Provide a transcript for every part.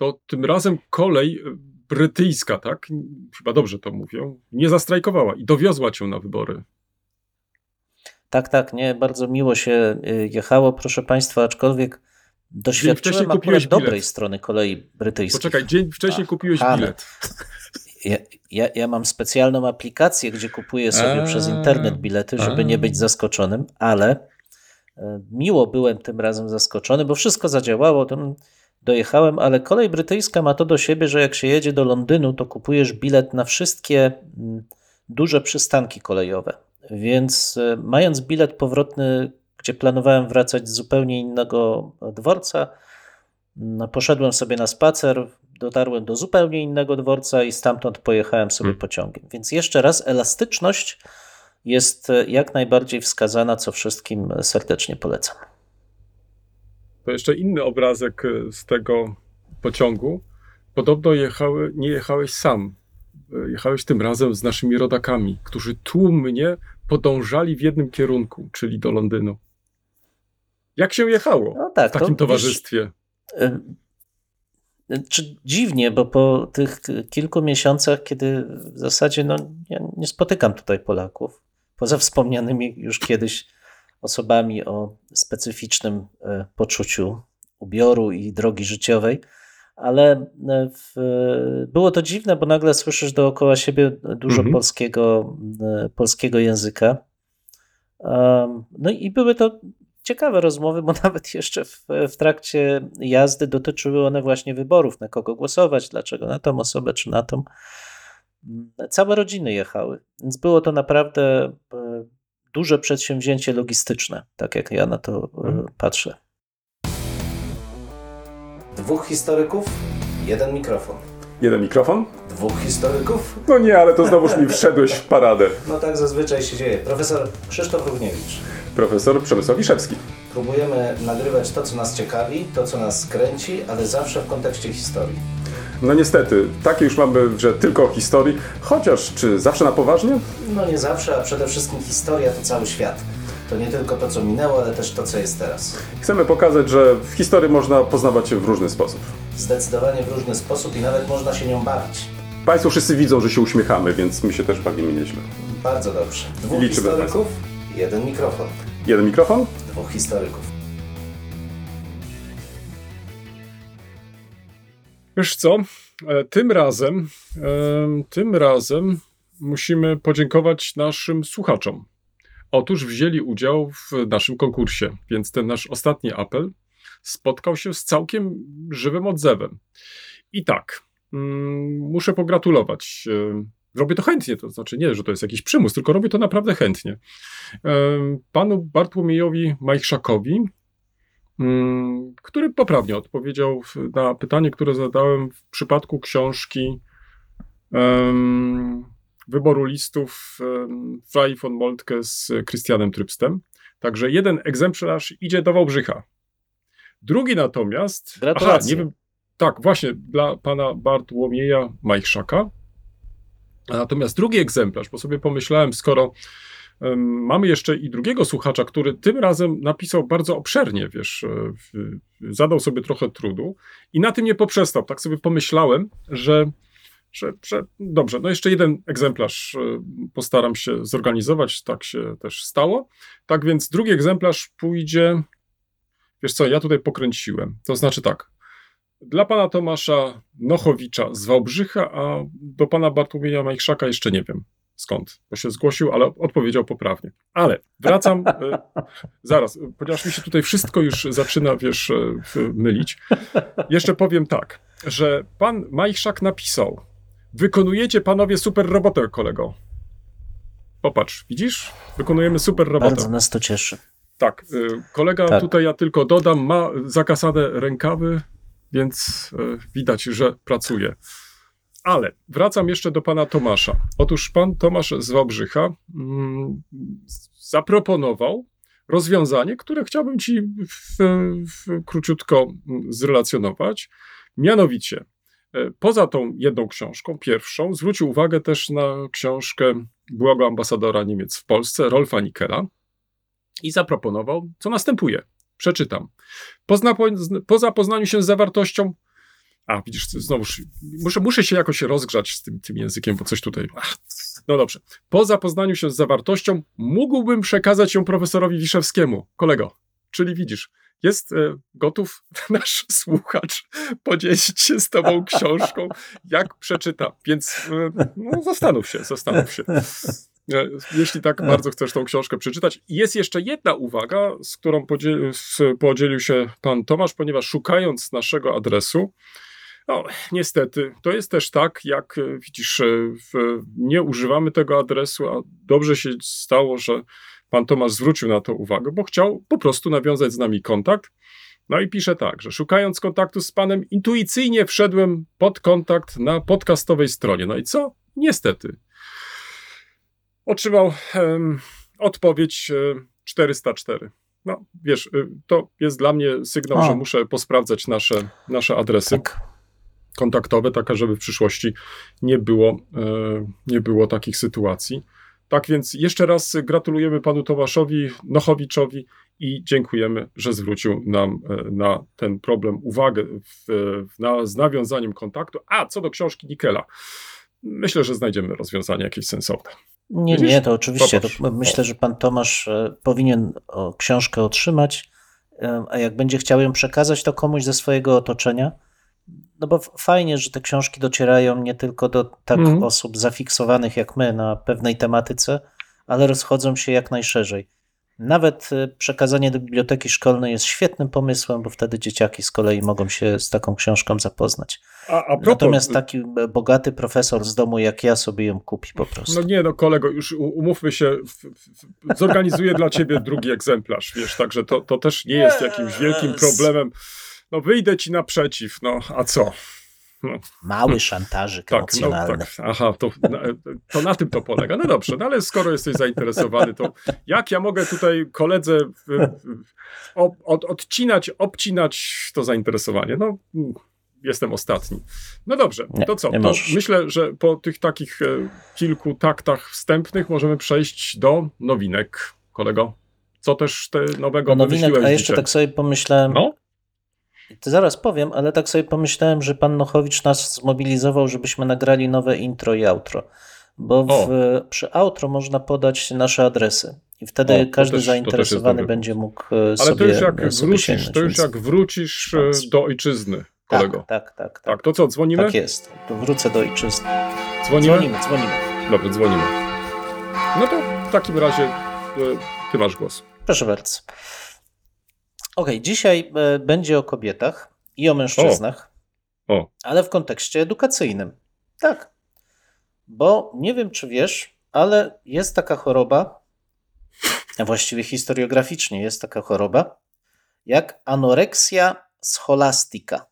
to tym razem kolej brytyjska, tak? Chyba dobrze to mówią, nie zastrajkowała i dowiozła cię na wybory. Tak, tak, nie, bardzo miło się y, jechało, proszę Państwa, aczkolwiek doświadczyłem akurat dobrej strony kolei brytyjskiej. Poczekaj, dzień wcześniej Ach, kupiłeś bilet. Ja, ja, ja, mam specjalną aplikację, gdzie kupuję sobie A, przez internet bilety, żeby nie być zaskoczonym, ale e, miło byłem tym razem zaskoczony, bo wszystko zadziałało. Tam dojechałem, ale kolej brytyjska ma to do siebie, że jak się jedzie do Londynu, to kupujesz bilet na wszystkie mm, duże przystanki kolejowe. Więc e, mając bilet powrotny, gdzie planowałem wracać z zupełnie innego dworca, mm, poszedłem sobie na spacer, dotarłem do zupełnie innego dworca i stamtąd pojechałem sobie hmm. pociągiem. Więc jeszcze raz, elastyczność jest e, jak najbardziej wskazana, co wszystkim serdecznie polecam. To jeszcze inny obrazek e, z tego pociągu. Podobno jechały, nie jechałeś sam. E, jechałeś tym razem z naszymi rodakami, którzy tłumnie podążali w jednym kierunku, czyli do Londynu. Jak się jechało no tak, w takim to, towarzystwie? Wiesz, czy dziwnie, bo po tych kilku miesiącach, kiedy w zasadzie no, ja nie spotykam tutaj Polaków, poza wspomnianymi już kiedyś osobami o specyficznym e, poczuciu ubioru i drogi życiowej, ale e, w, było to dziwne, bo nagle słyszysz dookoła siebie dużo mhm. polskiego, e, polskiego języka. No i były to ciekawe rozmowy, bo nawet jeszcze w, w, trakcie jazdy dotyczyły one właśnie wyborów, na kogo głosować, dlaczego na tą osobę czy na tą. Całe rodziny jechały, więc było to naprawdę duże przedsięwzięcie logistyczne, tak jak ja na to e, mhm. patrzę. Dwóch historyków, jeden mikrofon. Jeden mikrofon? Dwóch historyków? No nie, ale to znowuż mi wszedłeś w paradę. No tak zazwyczaj się dzieje. Profesor Krzysztof Równiewicz profesor Przemysław Wiszewski. Próbujemy nagrywać to, co nas ciekawi, to, co nas kręci, ale zawsze w kontekście historii. No niestety, takie już mamy, że tylko o historii, chociaż czy zawsze na poważnie? No nie zawsze, a przede wszystkim historia to cały świat. To nie tylko to, co minęło, ale też to, co jest teraz. Chcemy pokazać, że w historii można poznawać się w różny sposób. Zdecydowanie w różny sposób i nawet można się nią bawić. Państwo wszyscy widzą, że się uśmiechamy, więc my się też bawimy nieźle. Bardzo dobrze. Dwóch historyków, jeden mikrofon. Jeden mikrofon? Dwóch historyków. Wiesz co, e, tym razem, e, tym razem musimy podziękować naszym słuchaczom. Otóż wzięli udział w naszym konkursie, więc ten nasz ostatni apel spotkał się z całkiem żywym odzewem. I tak, mm, muszę pogratulować e, Robię to chętnie, to znaczy nie, że to jest jakiś przymus, tylko robię to naprawdę chętnie. Panu Bartłomiejowi Majchrzakowi, który poprawnie odpowiedział na pytanie, które zadałem w przypadku książki wyboru listów Frei von Moltke z Christianem Trybstem. Także jeden egzemplarz idzie do Wałbrzycha. Drugi natomiast. Gratulacje. Aha, nie wiem. Tak, właśnie dla pana Bartłomieja Majchrzaka Natomiast drugi egzemplarz, bo sobie pomyślałem, skoro um, mamy jeszcze i drugiego słuchacza, który tym razem napisał bardzo obszernie, wiesz, e, zadał sobie trochę trudu i na tym nie poprzestał. Tak sobie pomyślałem, że, że, że dobrze, no jeszcze jeden egzemplarz e, postaram się zorganizować, tak się też stało. Tak więc drugi egzemplarz pójdzie, wiesz co, ja tutaj pokręciłem. To znaczy tak, dla pana Tomasza Nochowicza z Wałbrzycha, a do pana Bartłomieja Majchrzaka jeszcze nie wiem skąd, bo się zgłosił, ale odpowiedział poprawnie. Ale wracam, e, zaraz, ponieważ mi się tutaj wszystko już zaczyna, wiesz, e, mylić. Jeszcze powiem tak, że pan Majchrzak napisał, wykonujecie panowie super robotę, kolego. Popatrz, widzisz? Wykonujemy super robotę. Bardzo nas to cieszy. Tak, e, kolega tak. tutaj ja tylko dodam, ma zakasane rękawy, więc widać, że pracuje. Ale wracam jeszcze do pana Tomasza. Otóż pan Tomasz z Wałbrzycha mm, zaproponował rozwiązanie, które chciałbym ci w, w, króciutko zrelacjonować. Mianowicie, e, poza tą jedną książką, pierwszą, zwrócił uwagę też na książkę byłego ambasadora Niemiec w Polsce, Rolfa Nikela, i zaproponował, co następuje. Przeczytam. Po, zapoznaniu się z zawartością A, widzisz, znowuż muszę, muszę się jakoś rozgrzać z tym, tym językiem, bo coś tutaj. Ach, no dobrze. Po zapoznaniu się z zawartością mógłbym przekazać ją profesorowi Wiszewskiemu, kolego. Czyli widzisz, jest e, gotów nasz słuchacz podzielić się z tobą książką, jak przeczyta. Więc e, no, zastanów się, zastanów się. E, Jeśli tak bardzo chcesz tą książkę przeczytać. Jest jeszcze jedna uwaga, z którą podzielił, z, podzielił się pan Tomasz, ponieważ szukając naszego adresu, no, niestety, to jest też tak, jak e, widzisz, e, w, nie używamy tego adresu, a dobrze się stało, że pan Tomasz zwrócił na to uwagę, bo chciał po prostu nawiązać z nami kontakt. No i pisze tak, że szukając kontaktu z panem, intuicyjnie wszedłem pod kontakt na podcastowej stronie. No i co? Niestety. Otrzymał em, odpowiedź e, 404. No, wiesz, y, to jest dla mnie sygnał, O. że muszę posprawdzać nasze, nasze adresy Tak. Kontaktowe, taka, żeby w przyszłości nie było, e, nie było takich sytuacji. Tak więc jeszcze raz gratulujemy panu Tomaszowi Nochowiczowi i dziękujemy, że zwrócił nam e, na ten problem uwagę w, na, z nawiązaniem kontaktu. A co do książki Nikela, myślę, że znajdziemy rozwiązanie jakieś sensowne. Nie, Widzisz? nie, to oczywiście. To myślę, że pan Tomasz e, powinien książkę otrzymać, a jak będzie chciał ją przekazać, to komuś ze swojego otoczenia. No bo fajnie, że te książki docierają nie tylko do tak Mhm. osób zafiksowanych jak my na pewnej tematyce, ale rozchodzą się jak najszerzej. Nawet e, przekazanie do biblioteki szkolnej jest świetnym pomysłem, bo wtedy dzieciaki z kolei mogą się z taką książką zapoznać. A, a propos, Natomiast taki e, bogaty profesor z domu jak ja sobie ją kupi po prostu. No nie, no kolego, już umówmy się, zorganizuję dla ciebie drugi egzemplarz, wiesz, także to, to też nie jest jakimś wielkim problemem. No wyjdę ci naprzeciw, no a co? Mały szantażyk Tak, no emocjonalny. tak, aha, to na, to na tym to polega. No dobrze, no ale skoro jesteś zainteresowany, to jak ja mogę tutaj koledze ob, od, odcinać, obcinać to zainteresowanie? No, jestem ostatni. No dobrze, Nie, to co? To myślę, że po tych takich e, kilku taktach wstępnych możemy przejść do nowinek, kolego. Co też te nowego Do nowinek, a jeszcze dzisiaj? tak sobie pomyślałem, No, to zaraz powiem, ale tak sobie pomyślałem, że pan Nochowicz nas zmobilizował, żebyśmy nagrali nowe intro i outro. Bo w, przy outro można podać nasze adresy. I wtedy O, każdy też- zainteresowany będzie mógł e, ale sobie to już jak sobie wrócisz, sięgnąć, to już jak wrócisz e, do ojczyzny, kolego. Tak, tak, tak, tak. Tak, to co, dzwonimy? Tak jest. To wrócę do ojczyzny. Dzwonimy? Dzwonimy, dzwonimy. Dobrze, dzwonimy. No to w takim razie e, ty masz głos. Proszę bardzo. Okej, dzisiaj e, będzie o kobietach i o mężczyznach, O. ale w kontekście edukacyjnym. Tak. Bo nie wiem, czy wiesz, ale jest taka choroba, a właściwie historiograficznie jest taka choroba, jak anoreksja scholastica.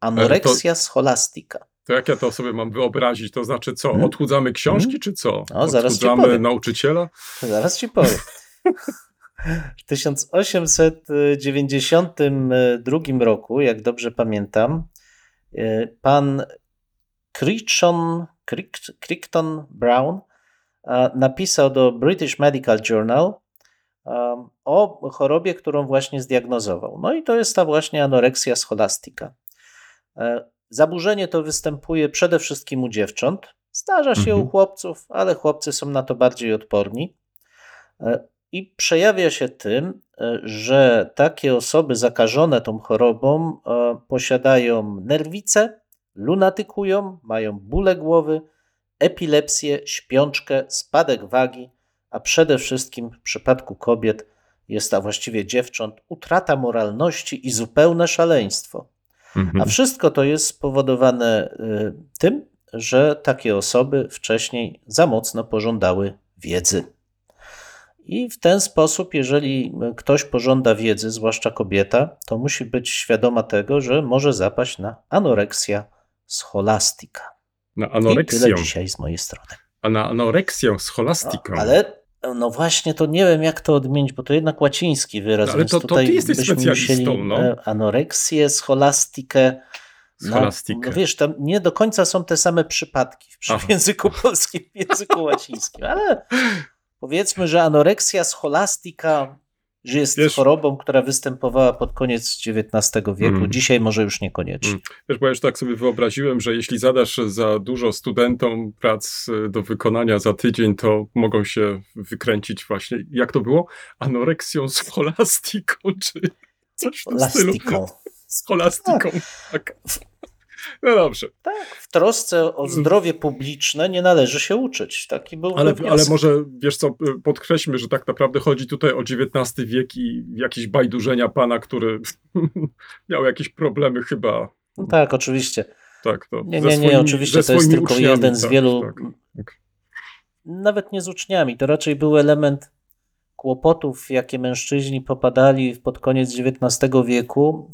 Anoreksja scholastica. To jak ja to sobie mam wyobrazić? To znaczy co, Mhm. odchudzamy książki, czy co? No, zaraz Odchudzamy nauczyciela? Zaraz ci powiem. W 1892 roku, jak dobrze pamiętam, e, pan Crichton, Cricht- Crichton Brown e, napisał do British Medical Journal o chorobie, którą właśnie zdiagnozował. No i to jest ta właśnie anoreksja scholastica. E, Zaburzenie to występuje przede wszystkim u dziewcząt. Zdarza się Mhm. u chłopców, ale chłopcy są na to bardziej odporni. E, I przejawia się tym, e, że takie osoby zakażone tą chorobą e, posiadają nerwice, lunatykują, mają bóle głowy, epilepsję, śpiączkę, spadek wagi, a przede wszystkim w przypadku kobiet jest, a właściwie dziewcząt, utrata moralności i zupełne szaleństwo. Mhm. A wszystko to jest spowodowane y, tym, że takie osoby wcześniej za mocno pożądały wiedzy. I w ten sposób, jeżeli ktoś pożąda wiedzy, zwłaszcza kobieta, to musi być świadoma tego, że może zapaść na anoreksja scholastica. Na I anoreksję. tyle dzisiaj z mojej strony. A na anoreksję scholastiką. No, ale no właśnie, to nie wiem, jak to odmienić, bo to jednak łaciński wyraz. No, ale to- to tutaj ty jesteś specjalistą, no. e, Anoreksję, scholastikę. Scholastikę. No, no wiesz, tam nie do końca są te same przypadki w, Aha. w języku polskim, w języku łacińskim, ale powiedzmy, że anoreksja scholastika że jest Wiesz- chorobą, która występowała pod koniec XIX wieku. Mm. Dzisiaj może już niekoniecznie. Mm. Wiesz, bo ja już tak sobie wyobraziłem, że jeśli zadasz za dużo studentom prac y, do wykonania za tydzień, to mogą się wykręcić właśnie, jak to było? Anoreksją scholastiką, czy coś w tym stylu. Plastiką. Scholastiką, tak. No dobrze, Tak, w trosce o zdrowie publiczne nie należy się uczyć. Taki był ale, ale może, wiesz co, y, podkreślmy, że tak naprawdę chodzi tutaj o XIX wiek i jakieś bajdurzenia pana, który miał jakieś problemy chyba, No tak, oczywiście. tak, to Nie, nie, nie, swoimi- oczywiście to jest tylko uczniami, jeden z tak, wielu. tak, tak. Nawet nie z uczniami. To raczej był element kłopotów, jakie mężczyźni popadali pod koniec XIX wieku.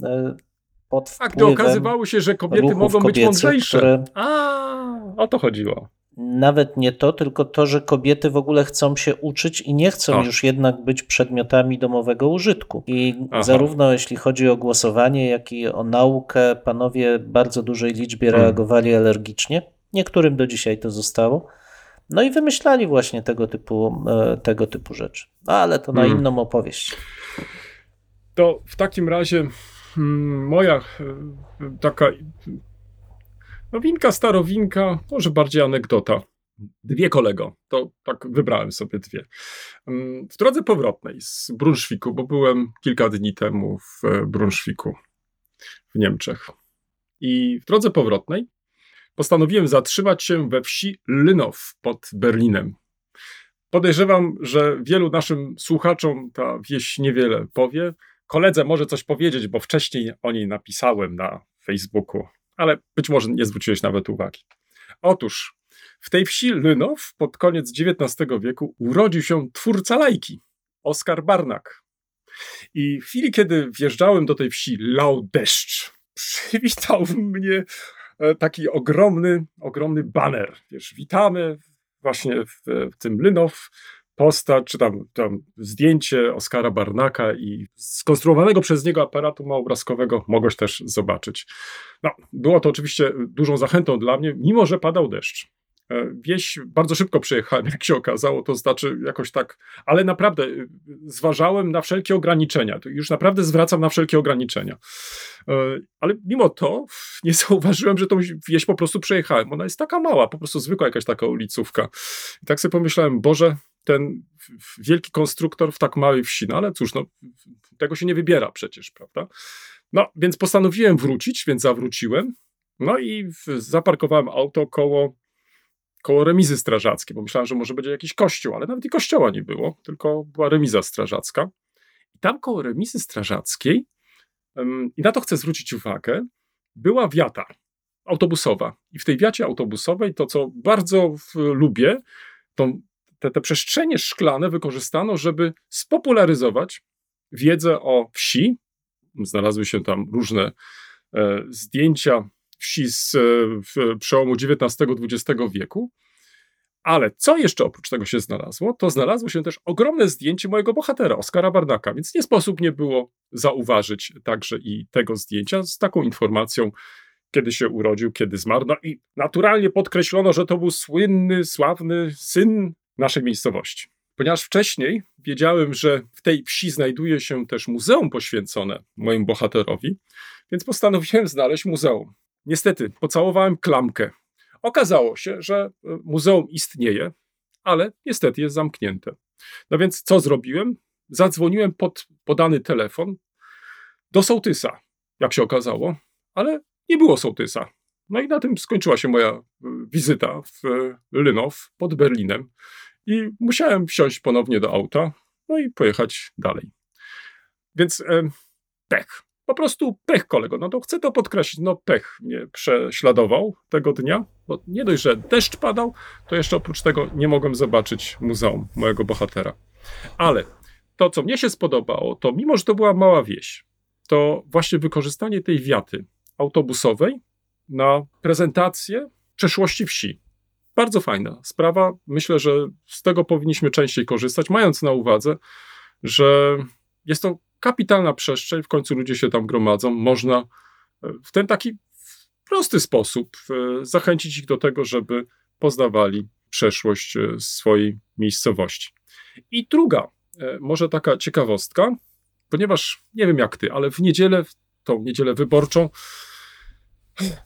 Pod A gdy wpływem okazywało się, że kobiety mogą być mądrzejsze. które- A, o to chodziło. Nawet nie to, tylko to, że kobiety w ogóle chcą się uczyć i nie chcą O. już jednak być przedmiotami domowego użytku. I Aha. zarówno jeśli chodzi o głosowanie, jak i o naukę, panowie w bardzo dużej liczbie Hmm. reagowali alergicznie. Niektórym do dzisiaj to zostało. No i wymyślali właśnie tego typu, e, tego typu rzeczy. Ale to na Hmm. inną opowieść. To w takim razie moja e, taka nowinka, starowinka, może bardziej anegdota. Dwie kolego, to tak wybrałem sobie dwie. Mm, W drodze powrotnej z Brunszwiku, bo byłem kilka dni temu w e, Brunszwiku w Niemczech. I w drodze powrotnej postanowiłem zatrzymać się we wsi Lynow pod Berlinem. Podejrzewam, że wielu naszym słuchaczom ta wieś niewiele powie. Koledze może coś powiedzieć, bo wcześniej o niej napisałem na Facebooku, ale być może nie zwróciłeś nawet uwagi. Otóż w tej wsi Lynow pod koniec XIX wieku urodził się twórca lajki, Oskar Barnak. I w chwili, kiedy wjeżdżałem do tej wsi, lał deszcz. Przywitał mnie e, taki ogromny, ogromny baner. Wiesz, witamy właśnie w, w tym Lynow, postać, czy tam, tam zdjęcie Oskara Barnaka i skonstruowanego przez niego aparatu małobrazkowego mogłeś też zobaczyć. No, było to oczywiście dużą zachętą dla mnie, mimo że padał deszcz. E, Wieś bardzo szybko przejechałem, jak się okazało, to znaczy jakoś tak, ale naprawdę y, zważałem na wszelkie ograniczenia. Już naprawdę zwracam na wszelkie ograniczenia. E, Ale mimo to nie zauważyłem, że tą wieś po prostu przejechałem. Ona jest taka mała, po prostu zwykła jakaś taka ulicówka. I tak sobie pomyślałem, Boże, ten wielki konstruktor w tak małej wsi, no ale cóż, no, tego się nie wybiera przecież, prawda? No, więc postanowiłem wrócić, więc zawróciłem. No i zaparkowałem auto koło, koło remizy strażackiej, bo myślałem, że może będzie jakiś kościół, ale nawet i kościoła nie było, tylko była remiza strażacka. I tam koło remizy strażackiej, em, i na to chcę zwrócić uwagę, była wiata autobusowa. I w tej wiacie autobusowej to, co bardzo w, lubię, to te, te przestrzenie szklane wykorzystano, żeby spopularyzować wiedzę o wsi. Znalazły się tam różne e, zdjęcia wsi z e, przełomu XIX-XX wieku. Ale co jeszcze oprócz tego się znalazło? To znalazło się też ogromne zdjęcie mojego bohatera, Oskara Barnaka, więc nie sposób nie było zauważyć także i tego zdjęcia z taką informacją, kiedy się urodził, kiedy zmarł. No i naturalnie podkreślono, że to był słynny, sławny syn naszej miejscowości. Ponieważ wcześniej wiedziałem, że w tej wsi znajduje się też muzeum poświęcone mojemu bohaterowi, więc postanowiłem znaleźć muzeum. Niestety, pocałowałem klamkę. Okazało się, że e, muzeum istnieje, ale niestety jest zamknięte. No więc co zrobiłem? Zadzwoniłem pod podany telefon do sołtysa, jak się okazało, ale nie było sołtysa. No i na tym skończyła się moja e, wizyta w e, Lynow pod Berlinem i musiałem wsiąść ponownie do auta, no i pojechać dalej. Więc e, pech. Po prostu pech, kolego. No to chcę to podkreślić. No pech mnie prześladował tego dnia, bo nie dość, że deszcz padał, to jeszcze oprócz tego nie mogłem zobaczyć muzeum mojego bohatera. Ale to, co mnie się spodobało, to mimo, że to była mała wieś, to właśnie wykorzystanie tej wiaty autobusowej na prezentację przeszłości wsi. Bardzo fajna sprawa. Myślę, że z tego powinniśmy częściej korzystać, mając na uwadze, że jest to kapitalna przestrzeń, w końcu ludzie się tam gromadzą. Można e, w ten taki prosty sposób e, zachęcić ich do tego, żeby poznawali przeszłość e, swojej miejscowości. I druga może taka ciekawostka, ponieważ nie wiem jak ty, ale w niedzielę, w tą niedzielę wyborczą,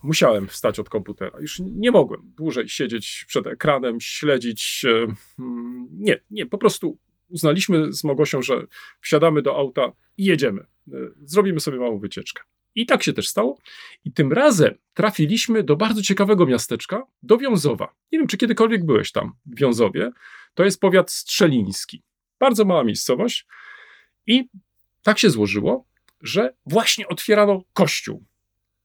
musiałem wstać od komputera. Już nie mogłem dłużej siedzieć przed ekranem, śledzić. e, mm, Nie, nie, po prostu uznaliśmy z Mogosią, że wsiadamy do auta i jedziemy. E, Zrobimy sobie małą wycieczkę. I tak się też stało. I tym razem trafiliśmy do bardzo ciekawego miasteczka, do Wiązowa. Nie wiem, czy kiedykolwiek byłeś tam, w Wiązowie. To jest powiat strzeliński. Bardzo mała miejscowość. I tak się złożyło, że właśnie otwierano kościół.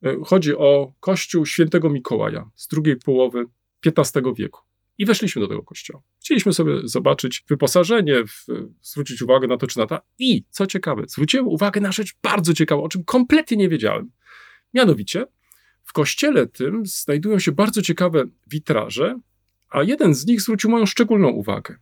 E, Chodzi o kościół świętego Mikołaja z drugiej połowy XV wieku. I weszliśmy do tego kościoła. Chcieliśmy sobie zobaczyć wyposażenie, w, zwrócić uwagę na to czy na to. I co ciekawe, zwróciłem uwagę na rzecz bardzo ciekawą, o czym kompletnie nie wiedziałem. Mianowicie, w kościele tym znajdują się bardzo ciekawe witraże, a jeden z nich zwrócił moją szczególną uwagę.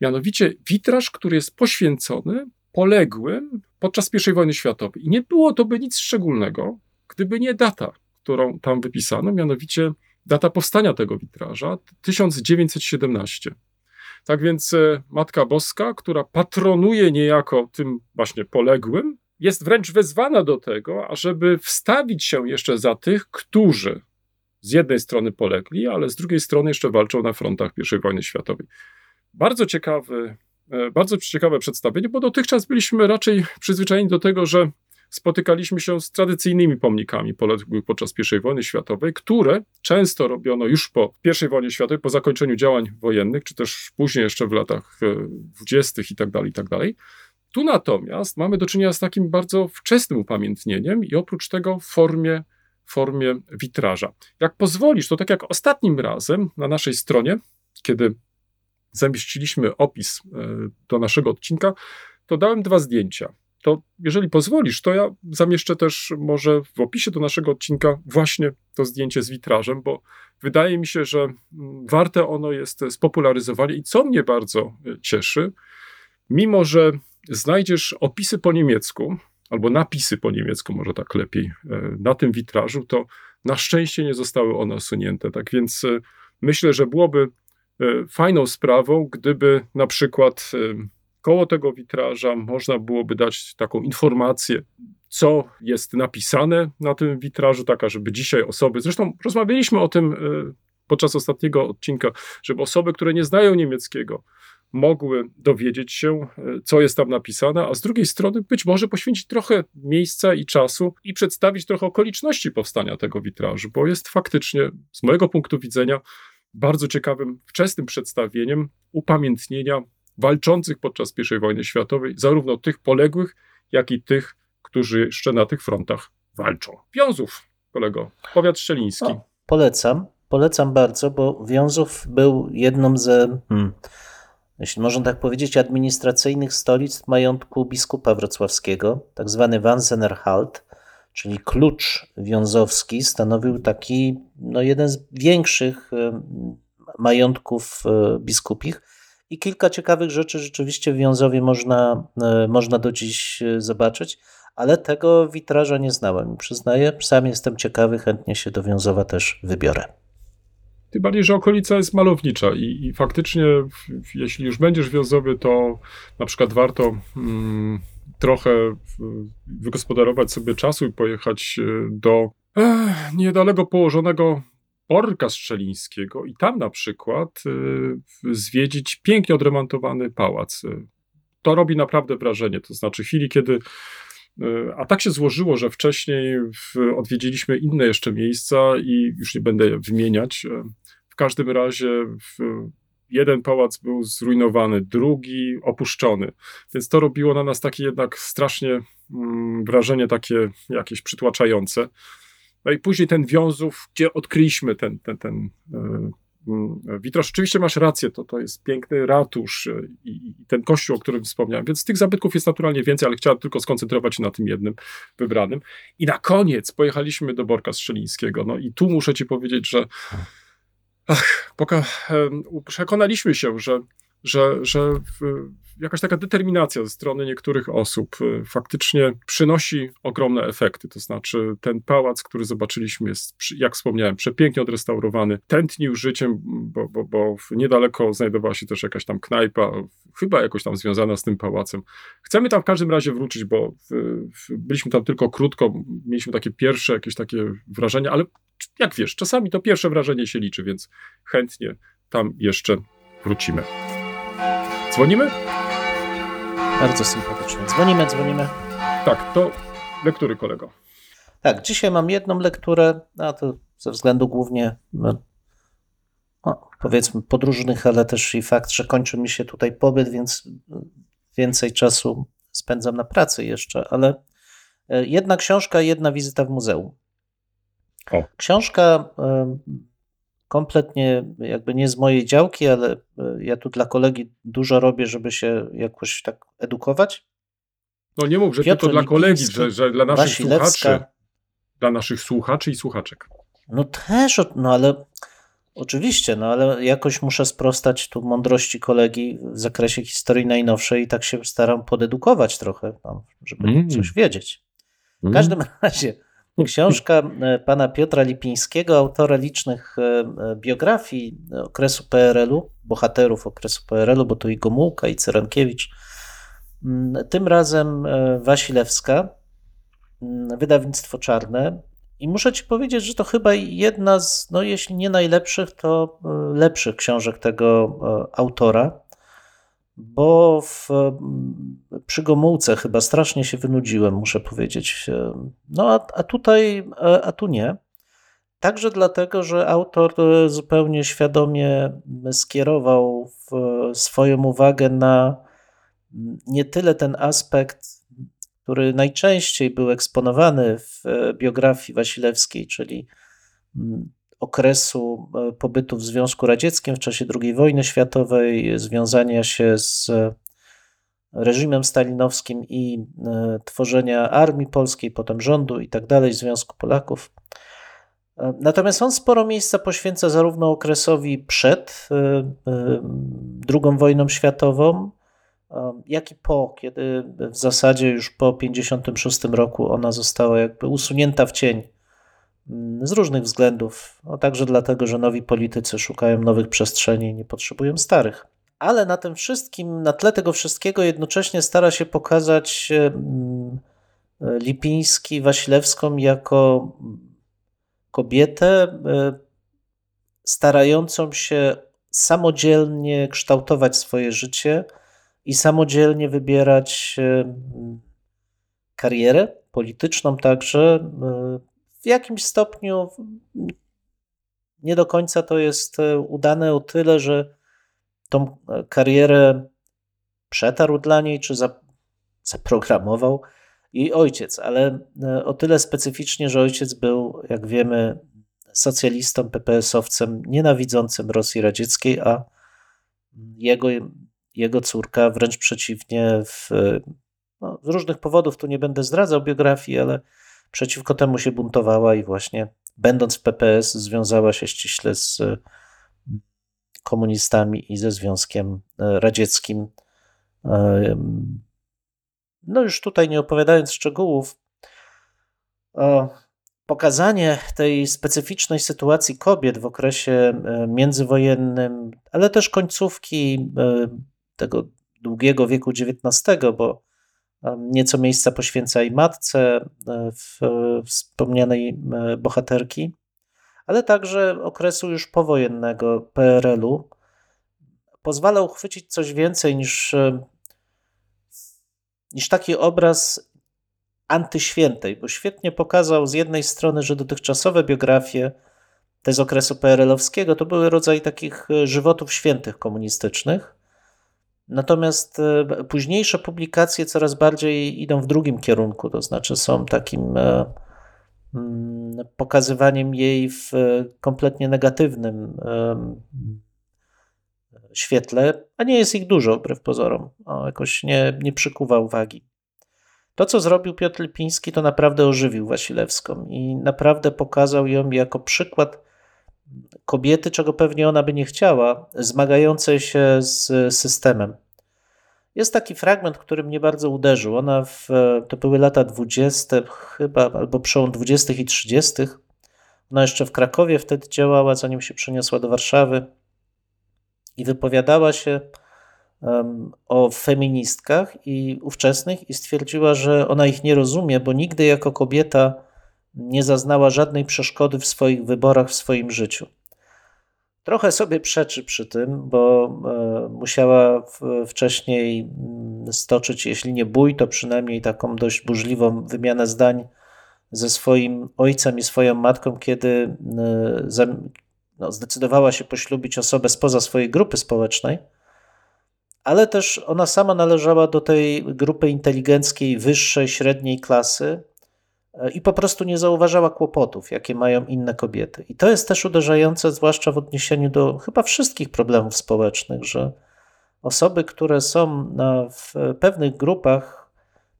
Mianowicie witraż, który jest poświęcony poległym podczas I wojny światowej. I nie było to by nic szczególnego, gdyby nie data, którą tam wypisano, mianowicie data powstania tego witraża 1917. Tak więc e, Matka Boska, która patronuje niejako tym właśnie poległym, jest wręcz wezwana do tego, ażeby wstawić się jeszcze za tych, którzy z jednej strony polegli, ale z drugiej strony jeszcze walczą na frontach I wojny światowej. Bardzo ciekawy, e, bardzo ciekawe przedstawienie, bo dotychczas byliśmy raczej przyzwyczajeni do tego, że spotykaliśmy się z tradycyjnymi pomnikami poległych podczas I wojny światowej, które często robiono już po I wojnie światowej, po zakończeniu działań wojennych, czy też później jeszcze w latach e, dwudziestych i tak dalej, i tak dalej. Tu natomiast mamy do czynienia z takim bardzo wczesnym upamiętnieniem i oprócz tego w formie, formie witraża. Jak pozwolisz, to tak jak ostatnim razem na naszej stronie, kiedy zamieściliśmy opis e, do naszego odcinka, to dałem dwa zdjęcia to jeżeli pozwolisz, to ja zamieszczę też może w opisie do naszego odcinka właśnie to zdjęcie z witrażem, bo wydaje mi się, że mm, warte ono jest spopularyzowania i co mnie bardzo e, cieszy, mimo że znajdziesz opisy po niemiecku, albo napisy po niemiecku, może tak lepiej, e, na tym witrażu, to na szczęście nie zostały one usunięte. Tak więc e, myślę, że byłoby fajną sprawą, gdyby na przykład koło tego witraża można byłoby dać taką informację, co jest napisane na tym witrażu, taka, żeby dzisiaj osoby, zresztą rozmawialiśmy o tym podczas ostatniego odcinka, żeby osoby, które nie znają niemieckiego, mogły dowiedzieć się, co jest tam napisane, a z drugiej strony być może poświęcić trochę miejsca i czasu i przedstawić trochę okoliczności powstania tego witrażu, bo jest faktycznie, z mojego punktu widzenia, bardzo ciekawym, wczesnym przedstawieniem upamiętnienia walczących podczas I wojny światowej, zarówno tych poległych, jak i tych, którzy jeszcze na tych frontach walczą. Wiązów, kolego, powiat szczeliński. O, polecam, polecam bardzo, bo Wiązów był jedną ze, hmm, jeśli można tak powiedzieć, administracyjnych stolic majątku biskupa wrocławskiego, tak zwany Wanzenerhalt, czyli klucz wiązowski, stanowił taki no, jeden z większych majątków biskupich i kilka ciekawych rzeczy rzeczywiście w Wiązowie można, można do dziś zobaczyć, ale tego witraża nie znałem. Przyznaję, sam jestem ciekawy, chętnie się do Wiązowa też wybiorę. Tym bardziej, że okolica jest malownicza i, i faktycznie, jeśli już będziesz w Wiązowie, to na przykład warto mm, trochę wygospodarować sobie czasu i pojechać do eh, niedaleko położonego Orka Strzelińskiego i tam na przykład y, zwiedzić pięknie odremontowany pałac. To robi naprawdę wrażenie. To znaczy, w chwili, kiedy. Y, a tak się złożyło, że wcześniej odwiedziliśmy inne jeszcze miejsca i już nie będę wymieniać. W każdym razie jeden pałac był zrujnowany, drugi opuszczony. Więc to robiło na nas takie jednak strasznie mm, wrażenie takie jakieś przytłaczające. No i później ten wiązów, gdzie odkryliśmy ten, ten, ten yy, witraż. Oczywiście masz rację, to, to jest piękny ratusz e, i, i, ten kościół, o którym wspomniałem. Więc tych zabytków jest naturalnie więcej, ale chciałem tylko skoncentrować się na tym jednym wybranym. I na koniec pojechaliśmy do Borka Strzelińskiego. No i tu muszę ci powiedzieć, że ach, poka- przekonaliśmy się, że że, że jakaś taka determinacja ze strony niektórych osób y, faktycznie przynosi ogromne efekty. To znaczy, ten pałac, który zobaczyliśmy, jest, jak wspomniałem, przepięknie odrestaurowany, tętnił życiem, bo, bo, bo niedaleko znajdowała się też jakaś tam knajpa, chyba jakoś tam związana z tym pałacem. Chcemy tam w każdym razie wrócić, bo byliśmy tam tylko krótko, mieliśmy takie pierwsze jakieś takie wrażenia, ale jak wiesz, czasami to pierwsze wrażenie się liczy, więc chętnie tam jeszcze wrócimy. Dzwonimy? Bardzo sympatycznie. Dzwonimy, dzwonimy. Tak, to lektury kolego. Tak, dzisiaj mam jedną lekturę, a to ze względu głównie no, no, powiedzmy podróżnych, ale też i fakt, że kończy mi się tutaj pobyt, więc więcej czasu spędzam na pracy jeszcze, ale e, jedna książka, jedna wizyta w muzeum. O. Książka kompletnie jakby nie z mojej działki, ale e, ja tu dla kolegi dużo robię, żeby się jakoś tak edukować. No nie mów, że Piotr tylko dla kolegi, że, że dla naszych Wasilewska. słuchaczy. Dla naszych słuchaczy i słuchaczek. No też, no ale oczywiście, no ale jakoś muszę sprostać tu mądrości kolegi w zakresie historii najnowszej i tak się staram podedukować trochę, no, żeby Mm. coś wiedzieć. W każdym razie książka e, pana Piotra Lipińskiego, autora licznych e, e, biografii okresu PRL-u, bohaterów okresu PRL-u, bo to i Gomułka, i Cyrankiewicz. Mm, Tym razem Wasilewska, mm, wydawnictwo czarne. I muszę ci powiedzieć, że to chyba jedna z, no jeśli nie najlepszych, to lepszych książek tego autora, bo w, mm, przy Gomułce chyba strasznie się wynudziłem, muszę powiedzieć. E, No a, a tutaj, e, a tu nie. Także dlatego, że autor e, zupełnie świadomie skierował w- swoją uwagę na mm, nie tyle ten aspekt, który najczęściej był eksponowany w biografii Wasilewskiej, czyli mm, okresu e, pobytu w Związku Radzieckim w czasie II wojny światowej, związania się z e, reżimem stalinowskim i e, tworzenia armii polskiej, potem rządu i tak dalej, Związku Polaków. Natomiast on sporo miejsca poświęca zarówno okresowi przed II wojną światową, jak i po, kiedy w zasadzie już po 1956 roku ona została jakby usunięta w cień z różnych względów, no także dlatego, że nowi politycy szukają nowych przestrzeni i nie potrzebują starych. Ale na tym wszystkim, na tle tego wszystkiego jednocześnie stara się pokazać mm, Lipiński Wasilewską jako kobietę e, starającą się samodzielnie kształtować swoje życie i samodzielnie wybierać e, karierę polityczną także. W jakimś stopniu nie do końca to jest e, udane o tyle, że tą e, karierę przetarł dla niej, czy za- zaprogramował jej ojciec, ale e, o tyle specyficznie, że ojciec był, jak wiemy, socjalistą, PPS-owcem, nienawidzącym Rosji Radzieckiej, a jego, jego córka wręcz przeciwnie, w, no, z różnych powodów, tu nie będę zdradzał biografii, ale przeciwko temu się buntowała i właśnie będąc w PPS związała się ściśle z e, komunistami i ze Związkiem e, Radzieckim. E, No już tutaj nie opowiadając szczegółów, pokazanie tej specyficznej sytuacji kobiet w okresie międzywojennym, ale też końcówki tego długiego wieku XIX, bo nieco miejsca poświęca i matce e, w, wspomnianej e, bohaterki, ale także okresu już powojennego PRL-u, pozwala uchwycić coś więcej niż, e, niż taki obraz antyświętej, bo świetnie pokazał z jednej strony, że dotychczasowe biografie te z okresu PRL-owskiego to były rodzaj takich e, żywotów świętych komunistycznych. Natomiast e, późniejsze publikacje coraz bardziej idą w drugim kierunku, to znaczy są takim e, mm, pokazywaniem jej w kompletnie negatywnym świetle, a nie jest ich dużo wbrew pozorom. O, jakoś nie, nie przykuwa uwagi. To, co zrobił Piotr Lipiński, to naprawdę ożywił Wasilewską i naprawdę pokazał ją jako przykład kobiety, czego pewnie ona by nie chciała, zmagającej się z systemem. Jest taki fragment, który mnie bardzo uderzył. Ona w, to były lata 20, chyba, albo przełom 20 i 30. Ona jeszcze w Krakowie wtedy działała, zanim się przeniosła do Warszawy i wypowiadała się um, o feministkach i ówczesnych i stwierdziła, że ona ich nie rozumie, bo nigdy jako kobieta nie zaznała żadnej przeszkody w swoich wyborach, w swoim życiu. Trochę sobie przeczy przy tym, bo e, musiała wcześniej mm, stoczyć, jeśli nie bój, to przynajmniej taką dość burzliwą wymianę zdań ze swoim ojcem i swoją matką, kiedy e, no, zdecydowała się poślubić osobę spoza swojej grupy społecznej, ale też ona sama należała do tej grupy inteligenckiej, wyższej, średniej klasy, i po prostu nie zauważała kłopotów, jakie mają inne kobiety. I to jest też uderzające, zwłaszcza w odniesieniu do chyba wszystkich problemów społecznych, że osoby, które są w pewnych grupach,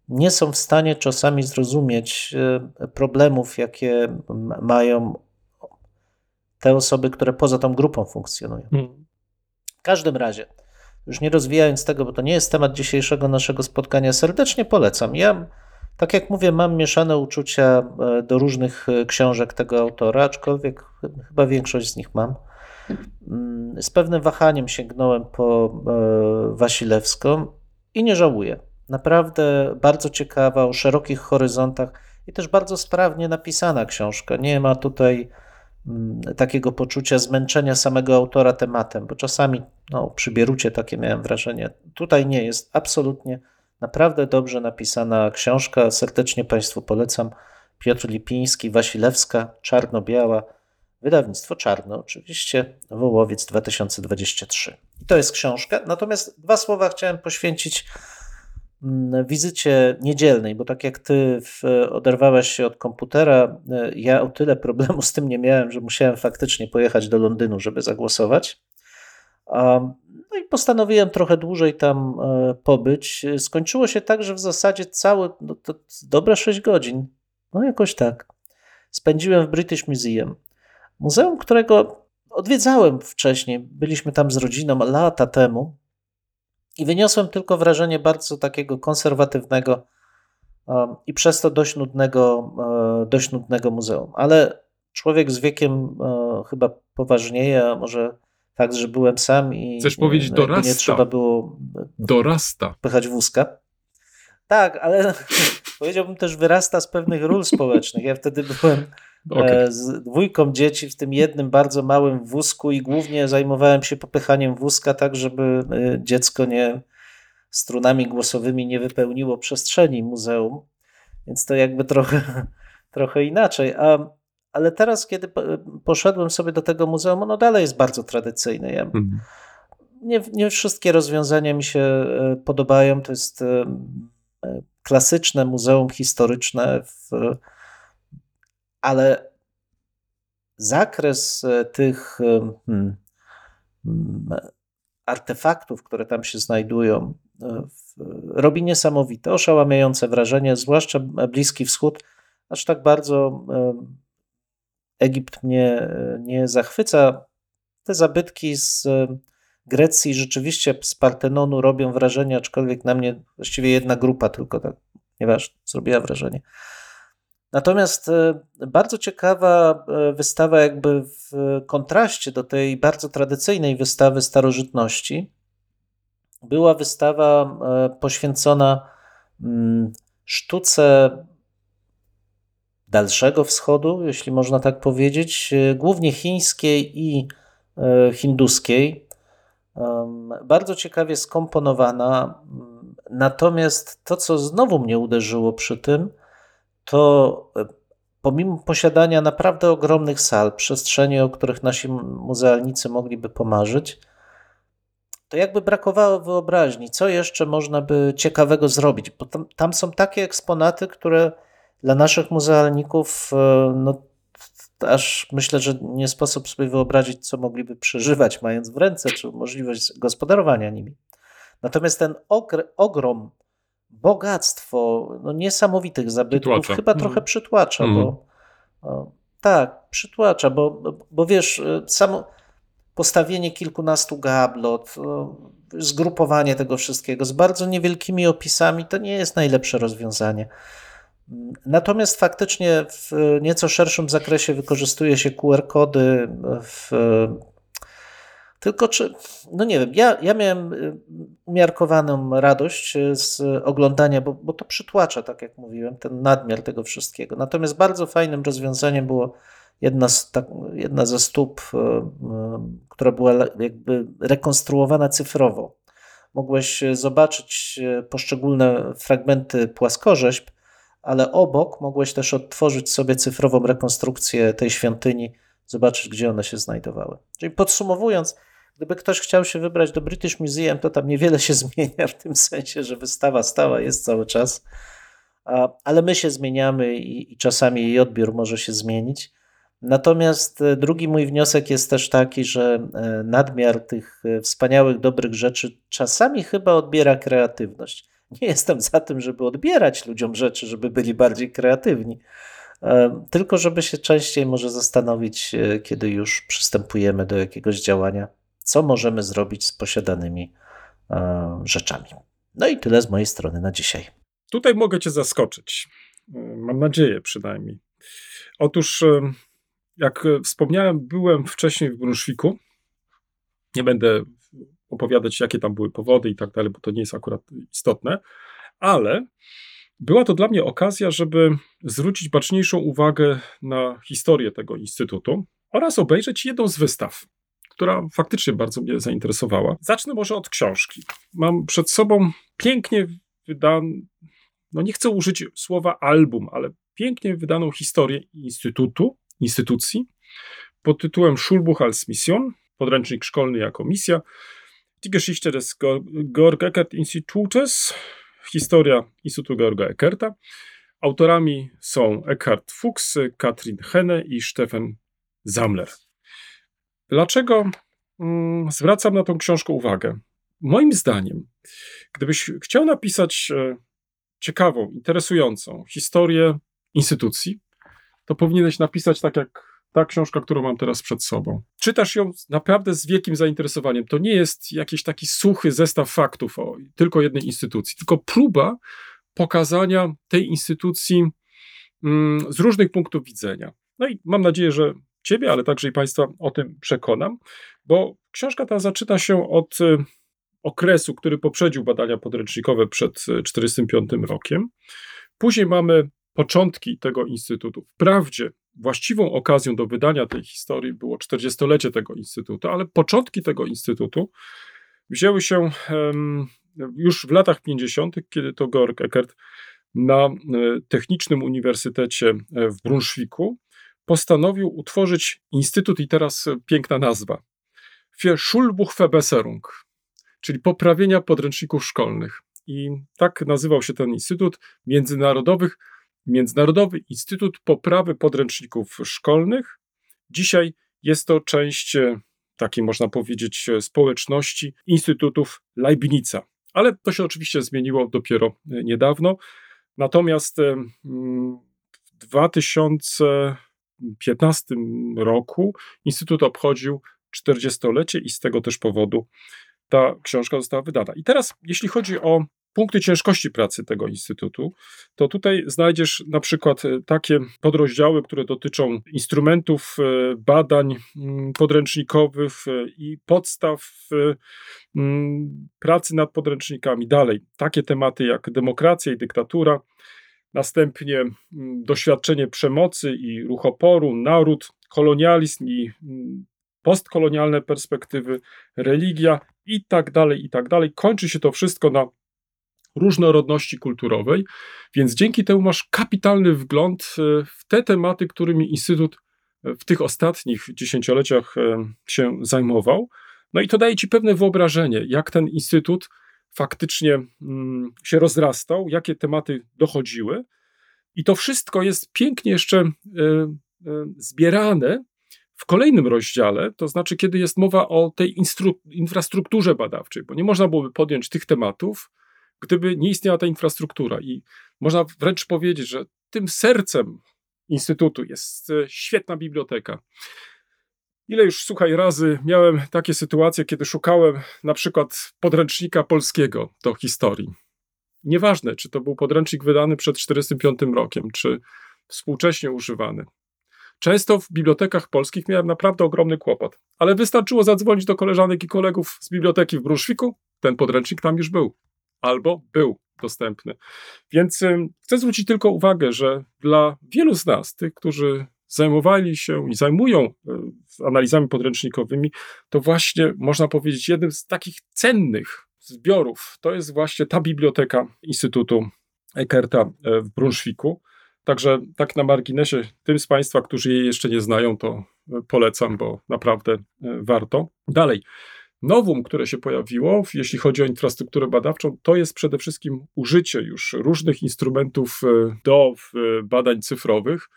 nie są w stanie czasami zrozumieć e, problemów, jakie mają te osoby, które poza tą grupą funkcjonują. Hmm. W każdym razie, już nie rozwijając tego, bo to nie jest temat dzisiejszego naszego spotkania, serdecznie polecam. Ja tak jak mówię, mam mieszane uczucia e, do różnych e, książek tego autora, aczkolwiek chyba większość z nich mam. Mm, z pewnym wahaniem sięgnąłem po e, Wasilewską i nie żałuję. Naprawdę bardzo ciekawa, o szerokich horyzontach i też bardzo sprawnie napisana książka. Nie ma tutaj mm, takiego poczucia zmęczenia samego autora tematem, bo czasami no, przy Bierucie takie miałem wrażenie. Tutaj nie jest absolutnie Naprawdę dobrze napisana książka, serdecznie Państwu polecam. Piotr Lipiński, Wasilewska, Czarno-Biała, wydawnictwo Czarno, oczywiście, Wołowiec 2023. I to jest książka. Natomiast dwa słowa chciałem poświęcić mm, wizycie niedzielnej, bo tak jak ty oderwałeś się od komputera, ja o tyle problemu z tym nie miałem, że musiałem faktycznie pojechać do Londynu, żeby zagłosować. No i postanowiłem trochę dłużej tam e, pobyć. Skończyło się tak, że w zasadzie całe, no dobre 6 godzin, no jakoś tak, spędziłem w British Museum. Muzeum, którego odwiedzałem wcześniej. Byliśmy tam z rodziną lata temu i wyniosłem tylko wrażenie bardzo takiego konserwatywnego i przez to dość nudnego, e, dość nudnego muzeum. Ale człowiek z wiekiem e, chyba poważnieje, a może tak, że byłem sam i Chcesz powiedzieć no, dorasta. nie trzeba było dorasta. pychać wózka. Tak, ale powiedziałbym też wyrasta z pewnych ról społecznych. Ja wtedy byłem okay. z dwójką dzieci w tym jednym bardzo małym wózku i głównie zajmowałem się popychaniem wózka tak, żeby e, dziecko nie strunami głosowymi nie wypełniło przestrzeni muzeum. Więc to jakby trochę, trochę inaczej. A ale teraz, kiedy poszedłem sobie do tego muzeum, ono dalej jest bardzo tradycyjne. Ja, mhm. nie, nie wszystkie rozwiązania mi się e, podobają. To jest e, e, klasyczne muzeum historyczne, w, ale zakres tych hmm, hmm, artefaktów, które tam się znajdują, robi niesamowite, oszałamiające wrażenie, zwłaszcza Bliski Wschód, aż tak bardzo Egipt mnie nie zachwyca. Te zabytki z e, Grecji rzeczywiście z Partenonu robią wrażenie, aczkolwiek na mnie właściwie jedna grupa tylko tak, nieważne, zrobiła wrażenie. Natomiast e, bardzo ciekawa e, wystawa, jakby w kontraście do tej bardzo tradycyjnej wystawy starożytności, była wystawa poświęcona mm, sztuce Dalszego Wschodu, jeśli można tak powiedzieć, e, głównie chińskiej i e, hinduskiej. Bardzo ciekawie skomponowana. Natomiast to, co znowu mnie uderzyło przy tym, to e, pomimo posiadania naprawdę ogromnych sal, przestrzeni, o których nasi muzealnicy mogliby pomarzyć, to jakby brakowało wyobraźni, co jeszcze można by ciekawego zrobić, bo tam, tam są takie eksponaty, które dla naszych muzealników, e, no, aż myślę, że nie sposób sobie wyobrazić, co mogliby przeżywać, mając w ręce, czy możliwość gospodarowania nimi. Natomiast ten ogrom, bogactwo no, niesamowitych zabytków przytłacza. chyba trochę mhm. przytłacza, mm. bo Tak, przytłacza, bo, bo wiesz, samo postawienie kilkunastu gablot, zgrupowanie tego wszystkiego z bardzo niewielkimi opisami to nie jest najlepsze rozwiązanie. Natomiast faktycznie w nieco szerszym zakresie wykorzystuje się QR-kody w tylko czy, no nie wiem, ja, ja miałem umiarkowaną radość z oglądania, bo, bo to przytłacza, tak jak mówiłem, ten nadmiar tego wszystkiego. Natomiast bardzo fajnym rozwiązaniem było jedna, z, tak, jedna ze stóp, y, która była jakby rekonstruowana cyfrowo. Mogłeś zobaczyć poszczególne fragmenty płaskorzeźb, ale obok mogłeś też odtworzyć sobie cyfrową rekonstrukcję tej świątyni, zobaczyć, gdzie one się znajdowały. Czyli podsumowując, Gdyby ktoś chciał się wybrać do British Museum, to tam niewiele się zmienia w tym sensie, że wystawa stała jest cały czas, ale my się zmieniamy i, i czasami jej odbiór może się zmienić. Natomiast e, drugi mój wniosek jest też taki, że e, nadmiar tych e, wspaniałych, dobrych rzeczy czasami chyba odbiera kreatywność. Nie jestem za tym, żeby odbierać ludziom rzeczy, żeby byli bardziej kreatywni, tylko żeby się częściej może zastanowić, kiedy już przystępujemy do jakiegoś działania co możemy zrobić z posiadanymi e, rzeczami. No i tyle z mojej strony na dzisiaj. Tutaj mogę Cię zaskoczyć. E, mam nadzieję przynajmniej. Otóż, e, jak wspomniałem, byłem wcześniej w Brunszwiku. Nie będę opowiadać, jakie tam były powody i tak dalej, bo to nie jest akurat istotne, ale była to dla mnie okazja, żeby zwrócić baczniejszą uwagę na historię tego instytutu oraz obejrzeć jedną z wystaw która faktycznie bardzo mnie zainteresowała. Zacznę może od książki. Mam przed sobą pięknie wydaną, no nie chcę użyć słowa album, ale pięknie wydaną historię instytutu, instytucji pod tytułem Schulbuch als Mission, podręcznik szkolny jako misja, Die Geschichte des Georg Eckert Institutes, historia Instytutu Georga Eckerta. Autorami są Eckhard Fuchs, Katrin Henne i Stefan Zamler. Dlaczego mm, zwracam na tą książkę uwagę? Moim zdaniem, gdybyś chciał napisać e, ciekawą, interesującą historię instytucji, to powinieneś napisać tak jak ta książka, którą mam teraz przed sobą. Czytasz ją naprawdę z wielkim zainteresowaniem. To nie jest jakiś taki suchy zestaw faktów o tylko jednej instytucji, tylko próba pokazania tej instytucji mm, z różnych punktów widzenia. No i mam nadzieję, że Ciebie, ale także i Państwa o tym przekonam, bo książka ta zaczyna się od y, okresu, który poprzedził badania podręcznikowe przed 1945 y, rokiem. Później mamy początki tego instytutu. Wprawdzie właściwą okazją do wydania tej historii było 40-lecie tego instytutu, ale początki tego instytutu wzięły się już w latach 50., kiedy to Georg Eckert na y, Technicznym Uniwersytecie w Brunszwiku postanowił utworzyć instytut, i teraz piękna nazwa, für Schulbuchverbesserung, czyli poprawienia podręczników szkolnych. I tak nazywał się ten instytut międzynarodowych, Międzynarodowy Instytut Poprawy Podręczników Szkolnych. Dzisiaj jest to część e, takiej, można powiedzieć, e, społeczności Instytutów Leibnica. Ale to się oczywiście zmieniło dopiero e, niedawno. Natomiast w 2000 2015 roku Instytut obchodził 40-lecie i z tego też powodu ta książka została wydana. I teraz, jeśli chodzi o punkty ciężkości pracy tego instytutu, to tutaj znajdziesz na przykład e, takie podrozdziały, które dotyczą instrumentów e, badań mm, podręcznikowych e, i podstaw mm, pracy nad podręcznikami. Dalej, takie tematy jak demokracja i dyktatura, następnie mm, doświadczenie przemocy i ruch oporu, naród, kolonializm i postkolonialne perspektywy, religia i tak dalej, i tak dalej. Kończy się to wszystko na różnorodności kulturowej, więc dzięki temu masz kapitalny wgląd e, w te tematy, którymi Instytut e, w tych ostatnich dziesięcioleciach e, się zajmował. No i to daje ci pewne wyobrażenie, jak ten Instytut faktycznie mm, się rozrastał, jakie tematy dochodziły. I to wszystko jest pięknie jeszcze zbierane w kolejnym rozdziale, to znaczy, kiedy jest mowa o tej infrastrukturze badawczej, bo nie można byłoby podjąć tych tematów, gdyby nie istniała ta infrastruktura. I można wręcz powiedzieć, że tym sercem Instytutu. Jest e, świetna biblioteka. Ile już, słuchaj, razy miałem takie sytuacje, kiedy szukałem na przykład podręcznika polskiego do historii. Nieważne, czy to był podręcznik wydany przed 1945 rokiem, czy współcześnie używany. Często w bibliotekach polskich miałem naprawdę ogromny kłopot, ale wystarczyło zadzwonić do koleżanek i kolegów z biblioteki w Brunswicku, ten podręcznik tam już był, albo był dostępny. Więc chcę zwrócić tylko uwagę, że dla wielu z nas, tych, którzy zajmowali się i zajmują e, analizami podręcznikowymi, to właśnie można powiedzieć jednym z takich cennych zbiorów to jest właśnie ta biblioteka Instytutu Eckerta e, w Brunswicku. Także tak na marginesie, tym z Państwa, którzy jej jeszcze nie znają, to e, polecam, bo naprawdę warto. Dalej. Nowum, które się pojawiło, jeśli chodzi o infrastrukturę badawczą, to jest przede wszystkim użycie już różnych instrumentów do badań cyfrowych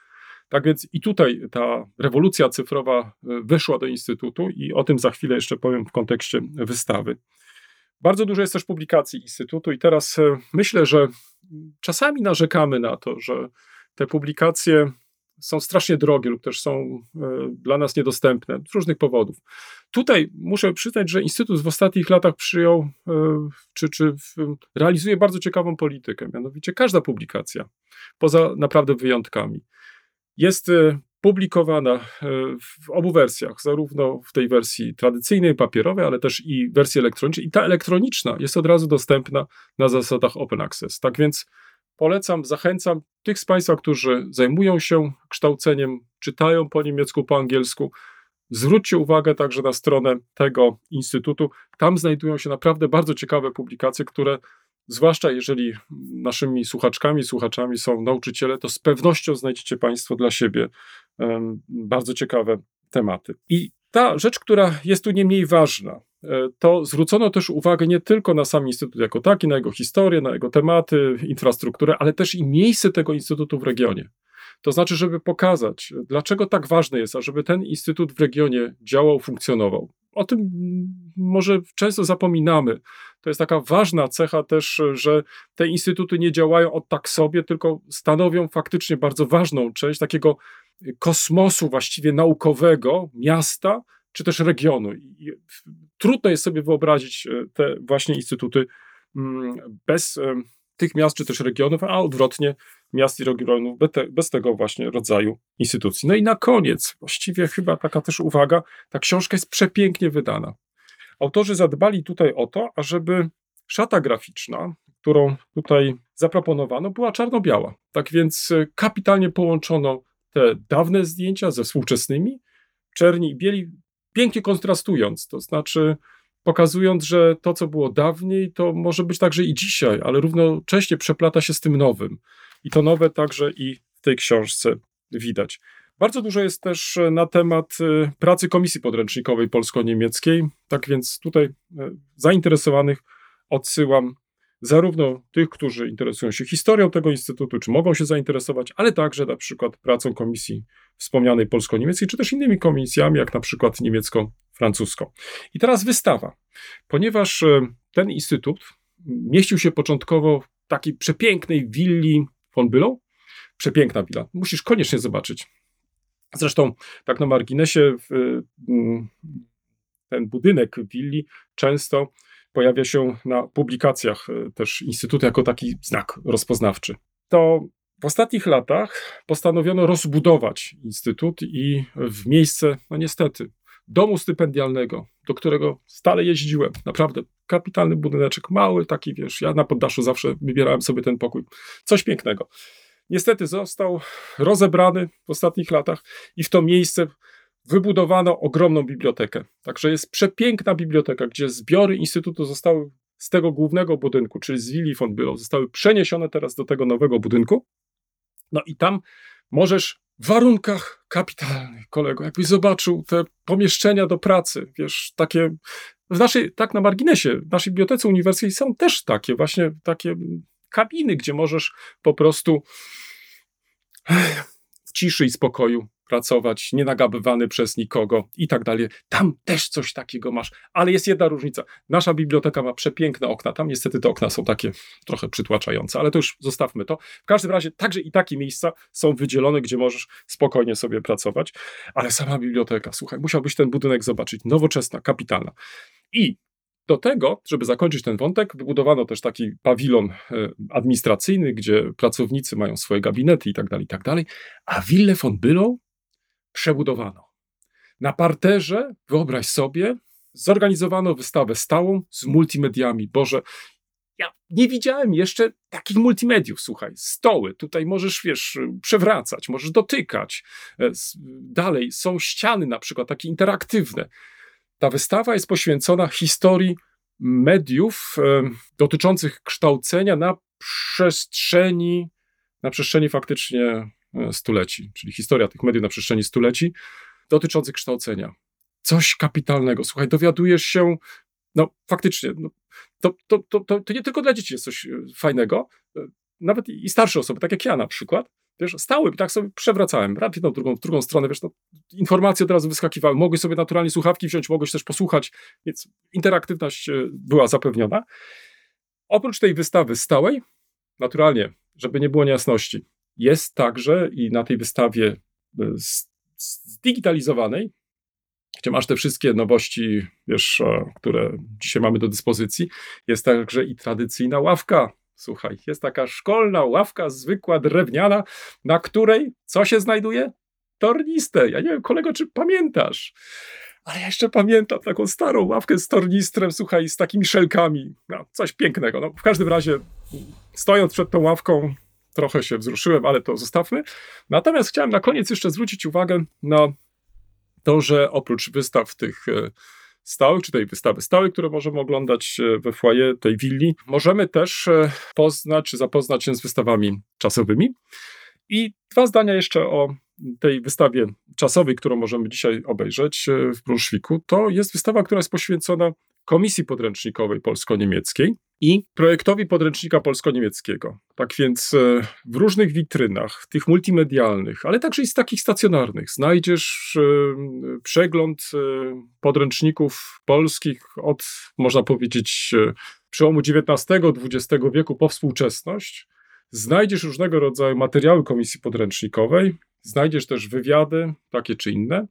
tak więc i tutaj ta rewolucja cyfrowa e, weszła do Instytutu i o tym za chwilę jeszcze powiem w kontekście wystawy. Bardzo dużo jest też publikacji Instytutu i teraz e, myślę, że czasami narzekamy na to, że te publikacje są strasznie drogie lub też są e, dla nas niedostępne z różnych powodów. Tutaj muszę przyznać, że Instytut w ostatnich latach przyjął czy, czy realizuje bardzo ciekawą politykę. Mianowicie każda publikacja, poza naprawdę wyjątkami, jest e, publikowana e, w obu wersjach, zarówno w tej wersji tradycyjnej, papierowej, ale też i wersji elektronicznej. I ta elektroniczna jest od razu dostępna na zasadach open access. Tak więc polecam, zachęcam tych z Państwa, którzy zajmują się kształceniem, czytają po niemiecku, po angielsku. Zwróćcie uwagę także na stronę tego instytutu. Tam znajdują się naprawdę bardzo ciekawe publikacje, które Zwłaszcza jeżeli naszymi słuchaczkami, słuchaczami są nauczyciele, to z pewnością znajdziecie Państwo dla siebie um, bardzo ciekawe tematy. I ta rzecz, która jest tu nie mniej ważna, e, to zwrócono też uwagę nie tylko na sam Instytut jako taki, na jego historię, na jego tematy, infrastrukturę, ale też i miejsce tego Instytutu w regionie. To znaczy, żeby pokazać, dlaczego tak ważne jest, ażeby ten Instytut w regionie działał, funkcjonował. O tym może często zapominamy. To jest taka ważna cecha też, że te instytuty nie działają od tak sobie, tylko stanowią faktycznie bardzo ważną część takiego kosmosu właściwie naukowego miasta czy też regionu. I trudno jest sobie wyobrazić e, te właśnie instytuty mm, bez tych miast czy też regionów, a odwrotnie miast i regionów bez tego właśnie rodzaju instytucji. No i na koniec, właściwie chyba taka też uwaga, ta książka jest przepięknie wydana. Autorzy zadbali tutaj o to, ażeby szata graficzna, którą tutaj zaproponowano, była czarno-biała. Tak więc e, kapitalnie połączono te dawne zdjęcia ze współczesnymi, czerni i bieli, pięknie kontrastując, to znaczy pokazując, że to, co było dawniej, to może być także i dzisiaj, ale równocześnie przeplata się z tym nowym. I to nowe także i w tej książce widać. Bardzo dużo jest też e, na temat e, pracy Komisji Podręcznikowej Polsko-Niemieckiej, tak więc tutaj e, zainteresowanych odsyłam zarówno tych, którzy interesują się historią tego instytutu, czy mogą się zainteresować, ale także na przykład pracą komisji wspomnianej polsko-niemieckiej, czy też innymi komisjami, jak na przykład niemiecko-francuską. I teraz wystawa. Ponieważ ten instytut mieścił się początkowo w takiej przepięknej willi von Bülow, przepiękna willa, musisz koniecznie zobaczyć. Zresztą, tak na marginesie, mm, ten budynek willi często pojawia się na publikacjach e, też Instytutu jako taki znak rozpoznawczy. To w ostatnich latach postanowiono rozbudować Instytut i w miejsce, no niestety, domu stypendialnego, do którego stale jeździłem. Naprawdę kapitalny budyneczek, mały taki, wiesz, ja na poddaszu zawsze wybierałem sobie ten pokój. Coś pięknego. Niestety został rozebrany w ostatnich latach i w to miejsce wybudowano ogromną bibliotekę. Także jest przepiękna biblioteka, gdzie zbiory Instytutu zostały z tego głównego budynku, czyli z Willi von Bülow, zostały przeniesione teraz do tego nowego budynku. No i tam możesz w warunkach kapitalnych, kolego, jakbyś zobaczył te pomieszczenia do pracy, wiesz, takie w naszej, tak na marginesie, w naszej bibliotece uniwersyteckiej są też takie właśnie takie kabiny, gdzie możesz po prostu w ciszy i spokoju pracować, nienagabywany przez nikogo i tak dalej. Tam też coś takiego masz, ale jest jedna różnica. Nasza biblioteka ma przepiękne okna, tam niestety te okna są takie trochę przytłaczające, ale to już zostawmy to. W każdym razie także i takie miejsca są wydzielone, gdzie możesz spokojnie sobie pracować, ale sama biblioteka, słuchaj, musiałbyś ten budynek zobaczyć, nowoczesna, kapitalna. I do tego, żeby zakończyć ten wątek, wybudowano też taki pawilon e, administracyjny, gdzie pracownicy mają swoje gabinety i tak dalej, i tak dalej, a willę von Bülow przebudowano. Na parterze, wyobraź sobie, zorganizowano wystawę stałą z multimediami. Boże, ja nie widziałem jeszcze takich multimediów, słuchaj, stoły, tutaj możesz, wiesz, przewracać, możesz dotykać. E, dalej są ściany na przykład takie interaktywne. Ta wystawa jest poświęcona historii mediów e, dotyczących kształcenia na przestrzeni, na przestrzeni faktycznie stuleci, czyli historia tych mediów na przestrzeni stuleci dotyczących kształcenia. Coś kapitalnego. Słuchaj, dowiadujesz się, no faktycznie, no, to, to, to, to, nie tylko dla dzieci jest coś e, fajnego, nawet i starsze osoby, tak jak ja na przykład, wiesz, stałem i tak sobie przewracałem, raz jedną, drugą, drugą stronę, wiesz, no, informacje od razu wyskakiwały, mogłeś sobie naturalnie słuchawki wziąć, mogłeś też posłuchać, więc interaktywność e, była zapewniona. Oprócz tej wystawy stałej, naturalnie, żeby nie było niejasności, jest także i na tej wystawie e, zdigitalizowanej, gdzie masz te wszystkie nowości, wiesz, e, które dzisiaj mamy do dyspozycji, jest także i tradycyjna ławka Słuchaj, jest taka szkolna ławka, zwykła, drewniana, na której co się znajduje? Tornistę. Ja nie wiem, kolego, czy pamiętasz? Ale ja jeszcze pamiętam taką starą ławkę z tornistrem, słuchaj, z takimi szelkami. No, coś pięknego. No, w każdym razie, stojąc przed tą ławką, trochę się wzruszyłem, ale to zostawmy. Natomiast chciałem na koniec jeszcze zwrócić uwagę na to, że oprócz wystaw tych e, stałych, czy tej wystawy stałej, które możemy oglądać e, we foyer tej willi, możemy też e, poznać, czy zapoznać się z wystawami czasowymi. I dwa zdania jeszcze o tej wystawie czasowej, którą możemy dzisiaj obejrzeć w Brunszwiku. To jest wystawa, która jest poświęcona Komisji Podręcznikowej Polsko-Niemieckiej i projektowi podręcznika polsko-niemieckiego. Tak więc e, w różnych witrynach, tych multimedialnych, ale także i z takich stacjonarnych, znajdziesz e, przegląd e, podręczników polskich od, można powiedzieć, przełomu XIX-XX wieku po współczesność. Znajdziesz różnego rodzaju materiały komisji podręcznikowej, znajdziesz też wywiady, takie czy inne,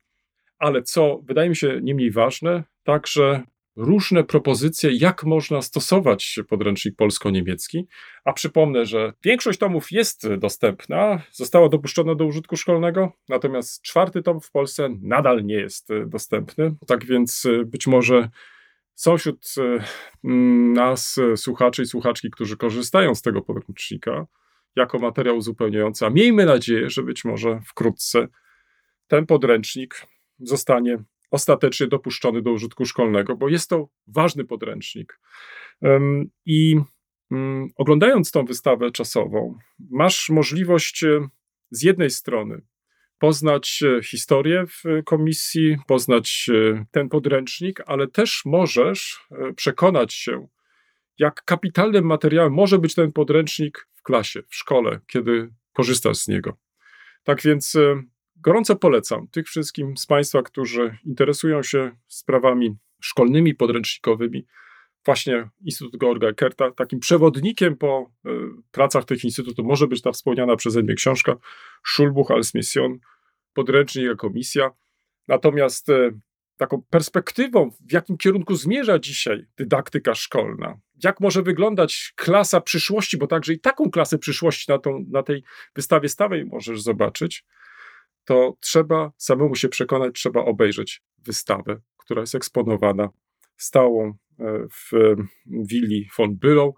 ale co wydaje mi się nie mniej ważne, także różne propozycje, jak można stosować podręcznik polsko-niemiecki. A przypomnę, że większość tomów jest dostępna, została dopuszczona do użytku szkolnego, natomiast czwarty tom w Polsce nadal nie jest dostępny. Tak więc y, być może są wśród y, mm, nas słuchaczy i słuchaczki, którzy korzystają z tego podręcznika jako materiał uzupełniający, a miejmy nadzieję, że być może wkrótce ten podręcznik zostanie ostatecznie dopuszczony do użytku szkolnego, bo jest to ważny podręcznik. I mm, oglądając tą wystawę czasową, masz możliwość e, z jednej strony poznać e, historię w komisji, poznać e, ten podręcznik, ale też możesz przekonać się, jak kapitalnym materiałem może być ten podręcznik w klasie, w szkole, kiedy korzystasz z niego. Tak więc Gorąco polecam tych wszystkim z Państwa, którzy interesują się sprawami szkolnymi, podręcznikowymi. Właśnie Instytut Georga Ekerta. Takim przewodnikiem po y, pracach tych instytutów może być ta wspomniana przeze mnie książka Schulbuch als Mission, podręcznik jako misja. Natomiast y, taką perspektywą, w jakim kierunku zmierza dzisiaj dydaktyka szkolna, jak może wyglądać klasa przyszłości, bo także i taką klasę przyszłości na, tą, na tej wystawie stałej możesz zobaczyć, to trzeba samemu się przekonać, trzeba obejrzeć wystawę, która jest eksponowana stałą e, w willi von Bülow,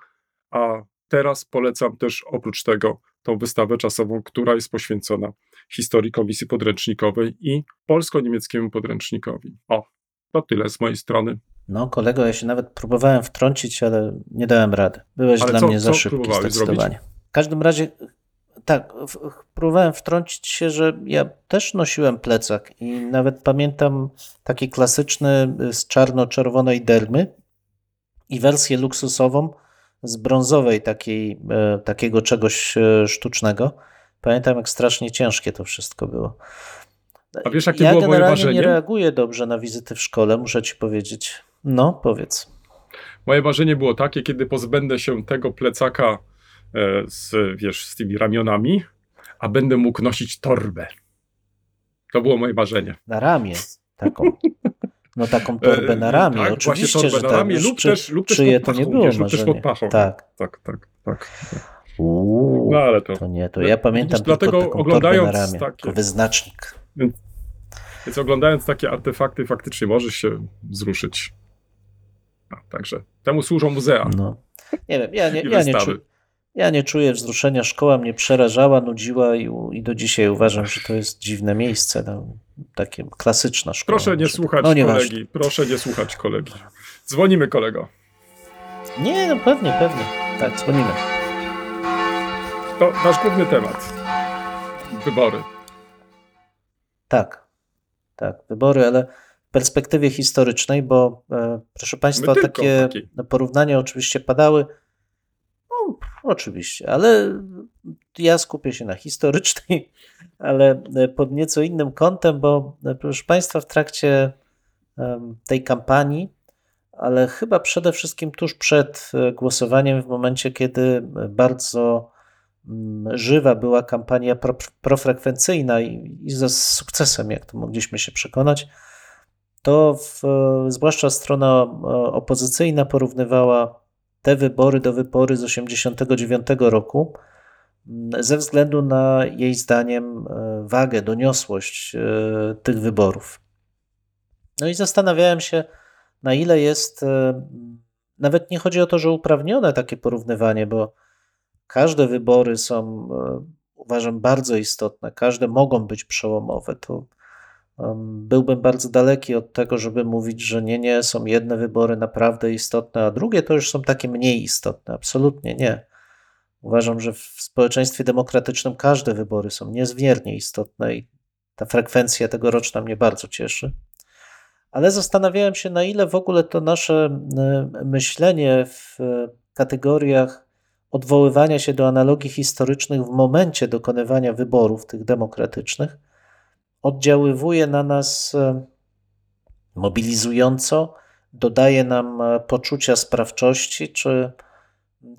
a teraz polecam też oprócz tego tą wystawę czasową, która jest poświęcona historii Komisji Podręcznikowej i polsko-niemieckiemu podręcznikowi. O, to tyle z mojej strony. No, kolego, ja się nawet próbowałem wtrącić, ale nie dałem rady. Byłeś ale dla co, mnie za szybki zdecydowanie. Zrobić? W każdym razie tak, próbowałem wtrącić się, że ja też nosiłem plecak i nawet pamiętam taki klasyczny y, z czarno-czerwonej dermy i wersję luksusową z brązowej takiej, e, takiego czegoś e, sztucznego. Pamiętam, jak strasznie ciężkie to wszystko było. A wiesz, jakie ja było moje generalnie marzenie? nie reaguję dobrze na wizyty w szkole, muszę ci powiedzieć. No, powiedz. Moje marzenie było takie, kiedy pozbędę się tego plecaka z, wiesz, z tymi ramionami, a będę mógł nosić torbę. To było moje marzenie. Na ramię taką. No taką torbę na E, ramię, tak, oczywiście, właśnie że torbę na tak. ramię lub też, lub też to nie było wiesz, lub też pod pachą. Tak. tak, tak, tak. Uuu, No ale to. to nie, to ja pamiętam Widzisz, dlatego tylko taką oglądając torbę na ramię, takie- wyznacznik. Więc oglądając takie artefakty, faktycznie możesz się wzruszyć. No, także temu służą muzea No. Nie wiem, ja nie, ja nie, czu, ja nie czuję wzruszenia. Szkoła mnie przerażała, nudziła i, i do dzisiaj uważam, że to jest dziwne miejsce. No, takie klasyczna szkoła. Proszę nie tak. słuchać No kolegi. Proszę nie słuchać kolegi. Dzwonimy kolego. Nie, no pewnie, pewnie. Tak, dzwonimy. To nasz główny temat. Wybory. Tak, tak, wybory, ale w perspektywie historycznej, bo e, proszę Państwa, takie porównania oczywiście padały. Oczywiście, ale ja skupię się na historycznej, ale e, pod nieco innym kątem, bo e, proszę Państwa, w trakcie tej kampanii, ale chyba przede wszystkim tuż przed e, głosowaniem, w momencie, kiedy bardzo mm, żywa była kampania pro, profrekwencyjna i, i ze sukcesem, jak to mogliśmy się przekonać, to w, zwłaszcza strona opozycyjna porównywała te wybory do wybory z 1989 roku m, ze względu na jej zdaniem e, wagę, doniosłość e, tych wyborów. No i zastanawiałem się, na ile jest, e, nawet nie chodzi o to, że uprawnione takie porównywanie, bo każde wybory są, uważam, bardzo istotne, każde mogą być przełomowe. To byłbym bardzo daleki od tego, żeby mówić, że nie, nie, są jedne wybory naprawdę istotne, a drugie to już są takie mniej istotne. Absolutnie nie. Uważam, że w społeczeństwie demokratycznym każde wybory są niezmiernie istotne i ta frekwencja tegoroczna mnie bardzo cieszy. Ale zastanawiałem się, na ile w ogóle to nasze myślenie w kategoriach odwoływania się do analogii historycznych w momencie dokonywania wyborów tych demokratycznych oddziaływuje na nas e, mobilizująco, dodaje nam e, poczucia sprawczości, czy,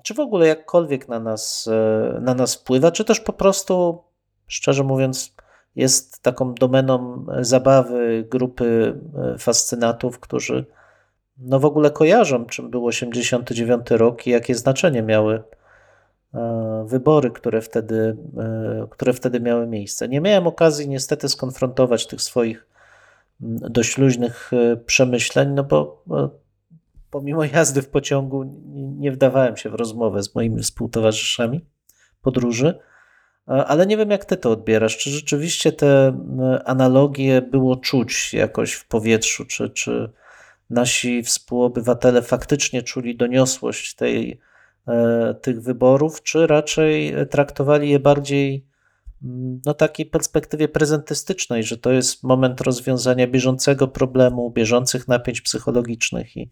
czy w ogóle jakkolwiek na nas, e, na nas wpływa, czy też po prostu, szczerze mówiąc, jest taką domeną zabawy grupy fascynatów, którzy no w ogóle kojarzą, czym był 89 rok i jakie znaczenie miały wybory, które wtedy, e, które wtedy miały miejsce. Nie miałem okazji niestety skonfrontować tych swoich dość luźnych e, przemyśleń, no bo e, pomimo jazdy w pociągu nie- wdawałem się w rozmowę z moimi współtowarzyszami podróży, E, ale nie wiem jak ty to odbierasz. Czy rzeczywiście te analogie było czuć jakoś w powietrzu, czy, czy nasi współobywatele faktycznie czuli doniosłość tej, e, tych wyborów, czy raczej traktowali je bardziej mm, no, takiej perspektywie prezentystycznej, że to jest moment rozwiązania bieżącego problemu, bieżących napięć psychologicznych i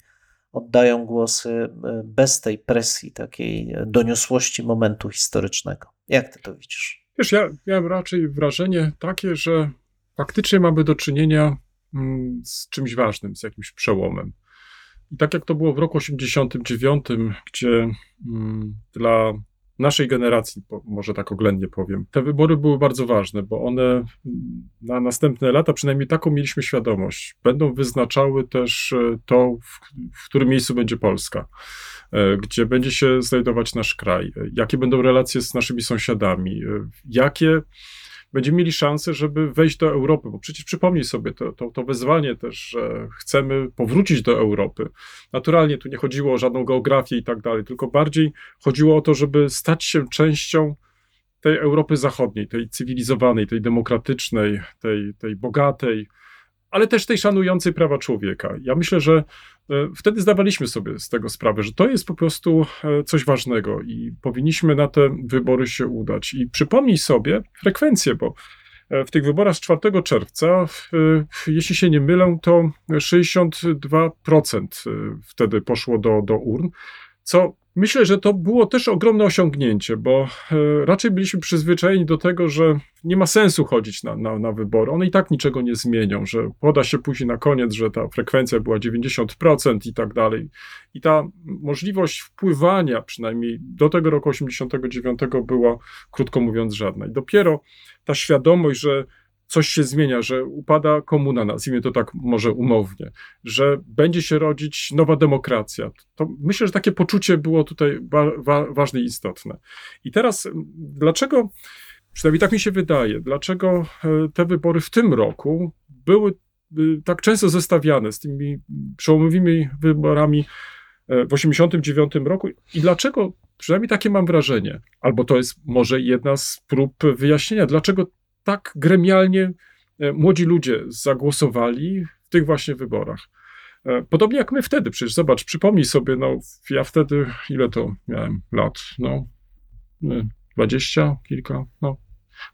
oddają głosy e, bez tej presji, takiej doniosłości momentu historycznego. Jak ty to widzisz? Wiesz, ja miałem raczej wrażenie takie, że faktycznie mamy do czynienia mm, z czymś ważnym, z jakimś przełomem. I tak jak to było w roku 89, gdzie mm, dla naszej generacji, może tak oględnie powiem, te wybory były bardzo ważne, bo one mm, na następne lata, przynajmniej taką mieliśmy świadomość, będą wyznaczały też e, to, w, w którym miejscu będzie Polska, e, gdzie będzie się znajdować nasz kraj, e, jakie będą relacje z naszymi sąsiadami, jakie będziemy mieli szansę, żeby wejść do Europy, bo przecież przypomnij sobie to, to, to wezwanie też, że chcemy powrócić do Europy. Naturalnie tu nie chodziło o żadną geografię i tak dalej, tylko bardziej chodziło o to, żeby stać się częścią tej Europy Zachodniej, tej cywilizowanej, tej demokratycznej, tej, tej bogatej, ale też tej szanującej prawa człowieka. Ja myślę, że e, wtedy zdawaliśmy sobie z tego sprawę, że to jest po prostu e, coś ważnego i powinniśmy na te wybory się udać. I przypomnij sobie frekwencję, bo e, w tych wyborach z 4 czerwca, jeśli się nie mylę, to 62% e, wtedy poszło do, do urn, co Myślę, że to było też ogromne osiągnięcie, bo e, raczej byliśmy przyzwyczajeni do tego, że nie ma sensu chodzić na, na, na, wybory. One i tak niczego nie zmienią, że poda się później na koniec, że ta frekwencja była 90% i tak dalej. I ta możliwość wpływania, przynajmniej do tego roku 89, była, krótko mówiąc, żadna. I dopiero ta świadomość, że coś się zmienia, że upada komuna, nazwijmy to tak może umownie, że będzie się rodzić nowa demokracja. To myślę, że takie poczucie było tutaj wa wa ważne i istotne. I teraz dlaczego, przynajmniej tak mi się wydaje, dlaczego e, te wybory w tym roku były y, tak często zestawiane z tymi przełomowymi wyborami e, w 89 roku i dlaczego, przynajmniej takie mam wrażenie, albo to jest może jedna z prób wyjaśnienia, dlaczego tak gremialnie e, młodzi ludzie zagłosowali w tych właśnie wyborach. E, podobnie jak my wtedy, przecież zobacz, przypomnij sobie, no ja wtedy, ile to miałem lat, no e, dwadzieścia, kilka, no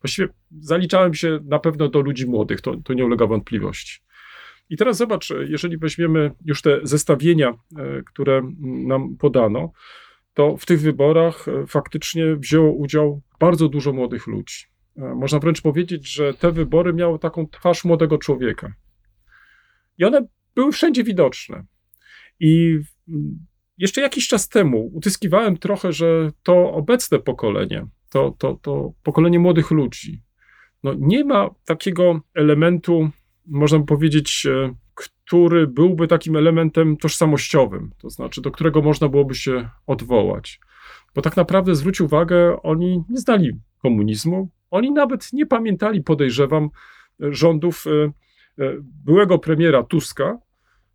właściwie zaliczałem się na pewno do ludzi młodych, to, to nie ulega wątpliwości. I teraz zobacz, jeżeli weźmiemy już te zestawienia, które nam podano, to w tych wyborach faktycznie wzięło udział bardzo dużo młodych ludzi. Można wręcz powiedzieć, że te wybory miały taką twarz młodego człowieka. I one były wszędzie widoczne. I jeszcze jakiś czas temu utyskiwałem trochę, że to obecne pokolenie, to, to, to pokolenie młodych ludzi, no nie ma takiego elementu, można powiedzieć, e, który byłby takim elementem tożsamościowym, to znaczy do którego można byłoby się odwołać. Bo tak naprawdę zwróć uwagę, oni nie znali komunizmu, oni nawet nie pamiętali, podejrzewam, rządów e, e, byłego premiera Tuska.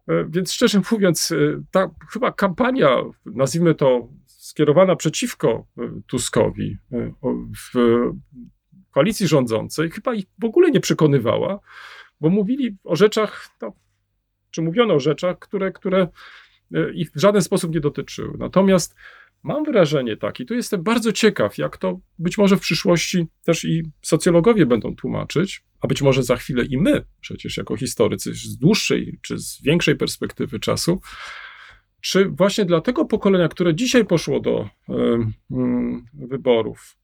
E, więc szczerze mówiąc, ta chyba kampania, nazwijmy to, skierowana przeciwko Tuskowi w koalicji rządzącej, chyba ich w ogóle nie przekonywała, bo mówili o rzeczach, no, czy mówiono o rzeczach, które, które ich w żaden sposób nie dotyczyły. Natomiast Mam wrażenie takie, tu jestem bardzo ciekaw, jak to być może w przyszłości też i socjologowie będą tłumaczyć, a być może za chwilę i my, przecież jako historycy z dłuższej czy z większej perspektywy czasu, czy właśnie dla tego pokolenia, które dzisiaj poszło do y, y, wyborów,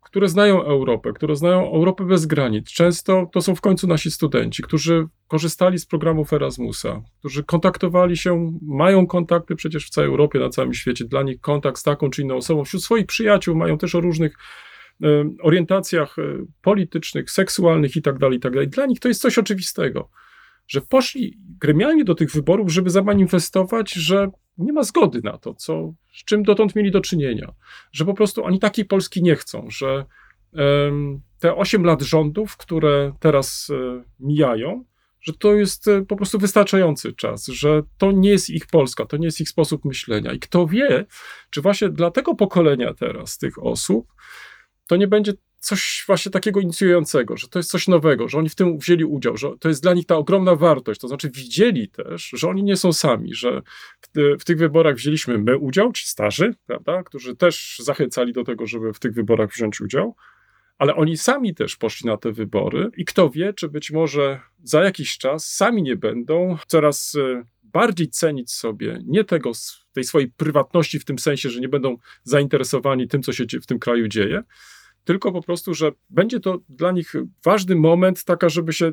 które znają Europę, które znają Europę bez granic. Często to są w końcu nasi studenci, którzy korzystali z programów Erasmusa, którzy kontaktowali się, mają kontakty przecież w całej Europie, na całym świecie. Dla nich kontakt z taką czy inną osobą, wśród swoich przyjaciół mają też o różnych e, orientacjach e, politycznych, seksualnych itd., tak itd. Tak Dla nich to jest coś oczywistego, że poszli gremialnie do tych wyborów, żeby zamanifestować, że nie ma zgody na to, co, z czym dotąd mieli do czynienia. Że po prostu oni takiej Polski nie chcą, że te 8 lat rządów, które teraz um, mijają, że to jest e, po prostu wystarczający czas, że to nie jest ich Polska, to nie jest ich sposób myślenia. I kto wie, czy właśnie dla tego pokolenia teraz, tych osób, to nie będzie coś właśnie takiego inicjującego, że to jest coś nowego, że oni w tym wzięli udział, że to jest dla nich ta ogromna wartość. To znaczy widzieli też, że oni nie są sami, że w, w tych wyborach wzięliśmy my udział, ci starzy, prawda, którzy też zachęcali do tego, żeby w tych wyborach wziąć udział, ale oni sami też poszli na te wybory i kto wie, czy być może za jakiś czas sami nie będą coraz e, bardziej cenić sobie nie tego, tej swojej prywatności w tym sensie, że nie będą zainteresowani tym, co się w tym kraju dzieje, tylko po prostu, że będzie to dla nich ważny moment, taka, żeby się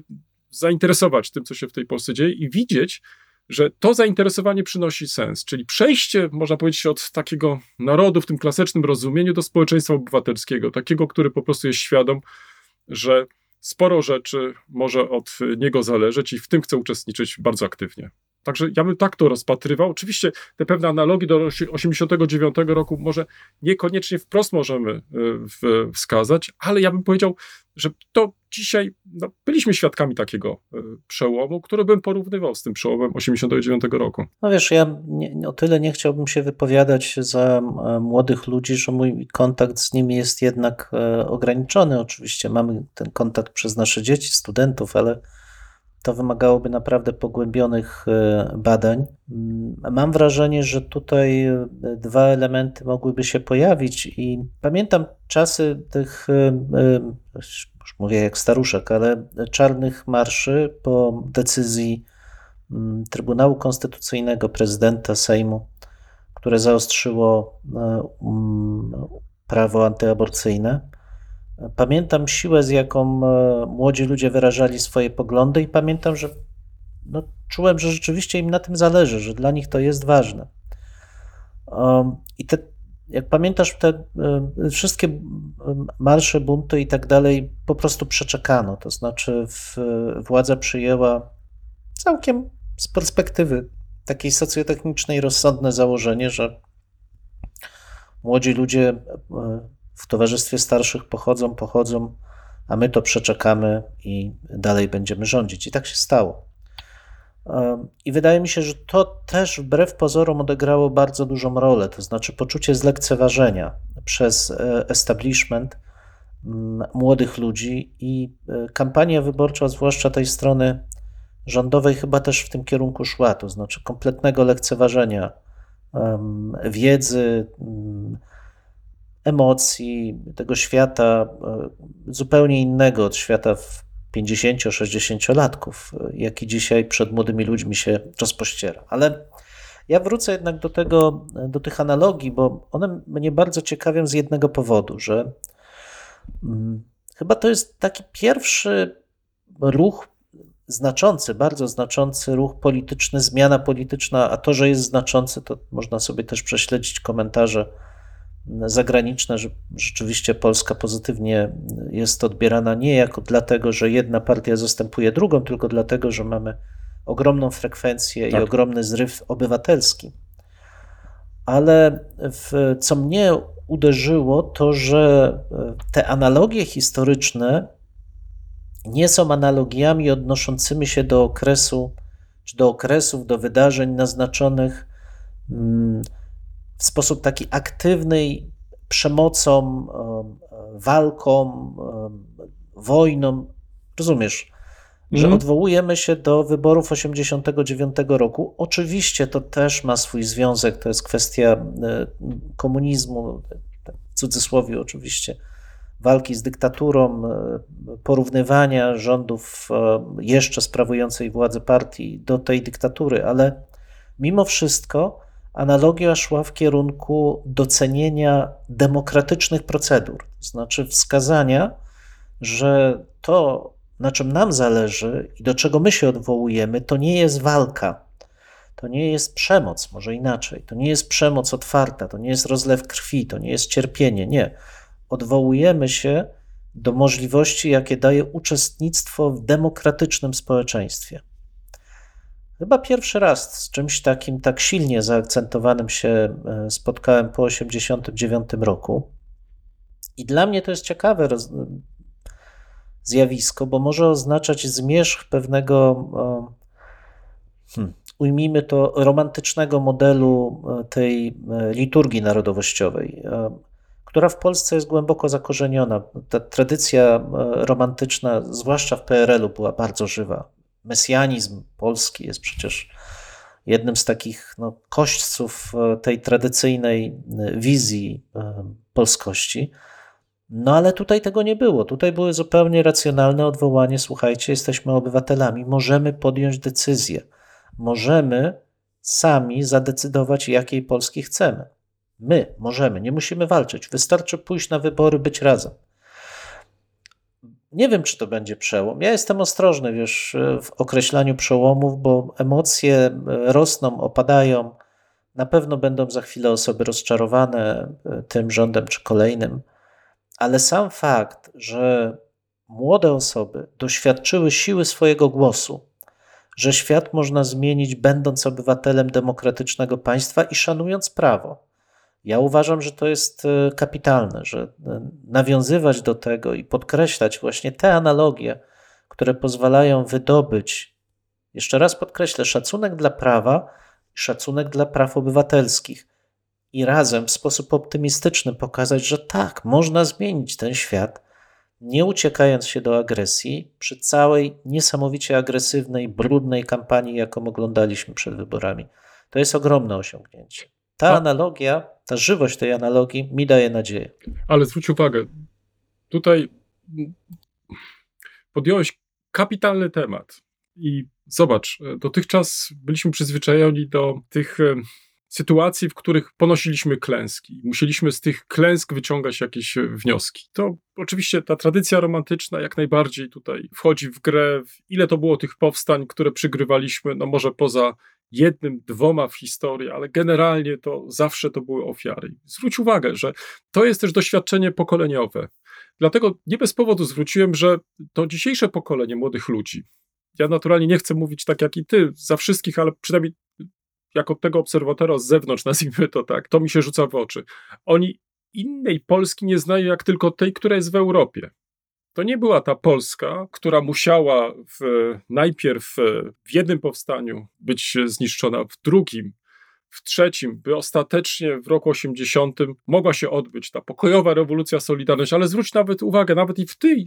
zainteresować tym, co się w tej Polsce dzieje i widzieć, że to zainteresowanie przynosi sens, czyli przejście, można powiedzieć, od takiego narodu w tym klasycznym rozumieniu do społeczeństwa obywatelskiego, takiego, który po prostu jest świadom, że sporo rzeczy może od niego zależeć i w tym chce uczestniczyć bardzo aktywnie. Także ja bym tak to rozpatrywał. Oczywiście te pewne analogie do 89 roku może niekoniecznie wprost możemy e, wskazać, ale ja bym powiedział, że to dzisiaj no, byliśmy świadkami takiego e, przełomu, który bym porównywał z tym przełomem 89 roku. No wiesz, ja nie, o tyle nie chciałbym się wypowiadać za e, młodych ludzi, że mój kontakt z nimi jest jednak ograniczony. Oczywiście mamy ten kontakt przez nasze dzieci, studentów, ale to wymagałoby naprawdę pogłębionych e, badań. Mm, mam wrażenie, że tutaj e, dwa elementy mogłyby się pojawić, i pamiętam czasy tych, e, już mówię jak staruszek, ale czarnych marszy po decyzji mm, Trybunału Konstytucyjnego, prezydenta Sejmu które zaostrzyło um, prawo antyaborcyjne. Pamiętam siłę, z jaką młodzi ludzie wyrażali swoje poglądy, i pamiętam, że no, czułem, że rzeczywiście im na tym zależy, że dla nich to jest ważne. Um, I te, jak pamiętasz, te y, wszystkie marsze, bunty i tak dalej po prostu przeczekano. To znaczy, w, władza przyjęła całkiem z perspektywy takiej socjotechnicznej rozsądne założenie, że młodzi ludzie y, w towarzystwie starszych pochodzą, pochodzą, a my to przeczekamy i dalej będziemy rządzić. I tak się stało. I wydaje mi się, że to też wbrew pozorom odegrało bardzo dużą rolę, to znaczy poczucie zlekceważenia przez e, establishment młodych ludzi i e, kampania wyborcza, zwłaszcza tej strony rządowej, chyba też w tym kierunku szła, to znaczy kompletnego lekceważenia wiedzy, emocji, tego świata e, zupełnie innego od świata w 50-60-latków, jaki dzisiaj przed młodymi ludźmi się rozpościera. Ale ja wrócę jednak do tego, do tych analogii, bo one mnie bardzo ciekawią z jednego powodu, że hmm, chyba to jest taki pierwszy ruch znaczący, bardzo znaczący ruch polityczny, zmiana polityczna, a to, że jest znaczący, to można sobie też prześledzić komentarze zagraniczne, że rzeczywiście Polska pozytywnie jest odbierana nie jako dlatego, że jedna partia zastępuje drugą, tylko dlatego, że mamy ogromną frekwencję tak. i ogromny zryw obywatelski. Ale w, co mnie uderzyło, to że te analogie historyczne nie są analogiami odnoszącymi się do okresu, czy do okresów, do wydarzeń naznaczonych. Hmm, w sposób taki aktywny przemocą, walką, wojną. Rozumiesz, że mm. odwołujemy się do wyborów 89 roku. Oczywiście to też ma swój związek, to jest kwestia e, komunizmu, w cudzysłowie oczywiście, walki z dyktaturą, e, porównywania rządów e, jeszcze sprawującej władzę partii do tej dyktatury, ale mimo wszystko analogia szła w kierunku docenienia demokratycznych procedur, to znaczy wskazania, że to, na czym nam zależy i do czego my się odwołujemy, to nie jest walka, to nie jest przemoc, może inaczej, to nie jest przemoc otwarta, to nie jest rozlew krwi, to nie jest cierpienie, nie. Odwołujemy się do możliwości, jakie daje uczestnictwo w demokratycznym społeczeństwie. Chyba pierwszy raz z czymś takim tak silnie zaakcentowanym się e, spotkałem po 1989 roku. I dla mnie to jest ciekawe roz... zjawisko, bo może oznaczać zmierzch pewnego, hmm, ujmijmy to, romantycznego modelu e, tej e, liturgii narodowościowej, która w Polsce jest głęboko zakorzeniona. Ta tradycja romantyczna, zwłaszcza w PRL-u, była bardzo żywa mesjanizm polski jest przecież jednym z takich no, kośćców e, tej tradycyjnej e, wizji e, polskości. No ale tutaj tego nie było. Tutaj były zupełnie racjonalne odwołanie. Słuchajcie, jesteśmy obywatelami, możemy podjąć decyzję. Możemy sami zadecydować, jakiej Polski chcemy. My możemy, nie musimy walczyć. Wystarczy pójść na wybory, być razem. Nie wiem, czy to będzie przełom. Ja jestem ostrożny, wiesz, w określaniu przełomów, bo emocje e, rosną, opadają. Na pewno będą za chwilę osoby rozczarowane e, tym rządem czy kolejnym, ale sam fakt, że młode osoby doświadczyły siły swojego głosu, że świat można zmienić, będąc obywatelem demokratycznego państwa i szanując prawo, ja uważam, że to jest e, kapitalne, że e, nawiązywać do tego i podkreślać właśnie te analogie, które pozwalają wydobyć, jeszcze raz podkreślę, szacunek dla prawa szacunek dla praw obywatelskich. I razem w sposób optymistyczny pokazać, że tak, można zmienić ten świat, nie uciekając się do agresji przy całej niesamowicie agresywnej, brudnej kampanii, jaką oglądaliśmy przed wyborami. To jest ogromne osiągnięcie. Ta A... analogia, ta żywość tej analogii mi daje nadzieję. Ale zwróć uwagę, tutaj podjąłeś kapitalny temat i zobacz, dotychczas byliśmy przyzwyczajeni do tych sytuacji, w których ponosiliśmy klęski. Musieliśmy z tych klęsk wyciągać jakieś wnioski. To oczywiście ta tradycja romantyczna jak najbardziej tutaj wchodzi w grę. Ile to było tych powstań, które przygrywaliśmy, no może poza jednym, dwoma w historii, ale generalnie to zawsze to były ofiary. Zwróć uwagę, że to jest też doświadczenie pokoleniowe. Dlatego nie bez powodu zwróciłem, że to dzisiejsze pokolenie młodych ludzi, ja naturalnie nie chcę mówić tak jak i ty za wszystkich, ale przynajmniej jako tego obserwatora z zewnątrz, nazwijmy to tak, to mi się rzuca w oczy. Oni innej Polski nie znają jak tylko tej, która jest w Europie. To nie była ta Polska, która musiała w, najpierw w jednym powstaniu być zniszczona, w drugim, w trzecim, by ostatecznie w roku 80 mogła się odbyć ta pokojowa rewolucja Solidarność, ale zwróć nawet uwagę, nawet i w, tej,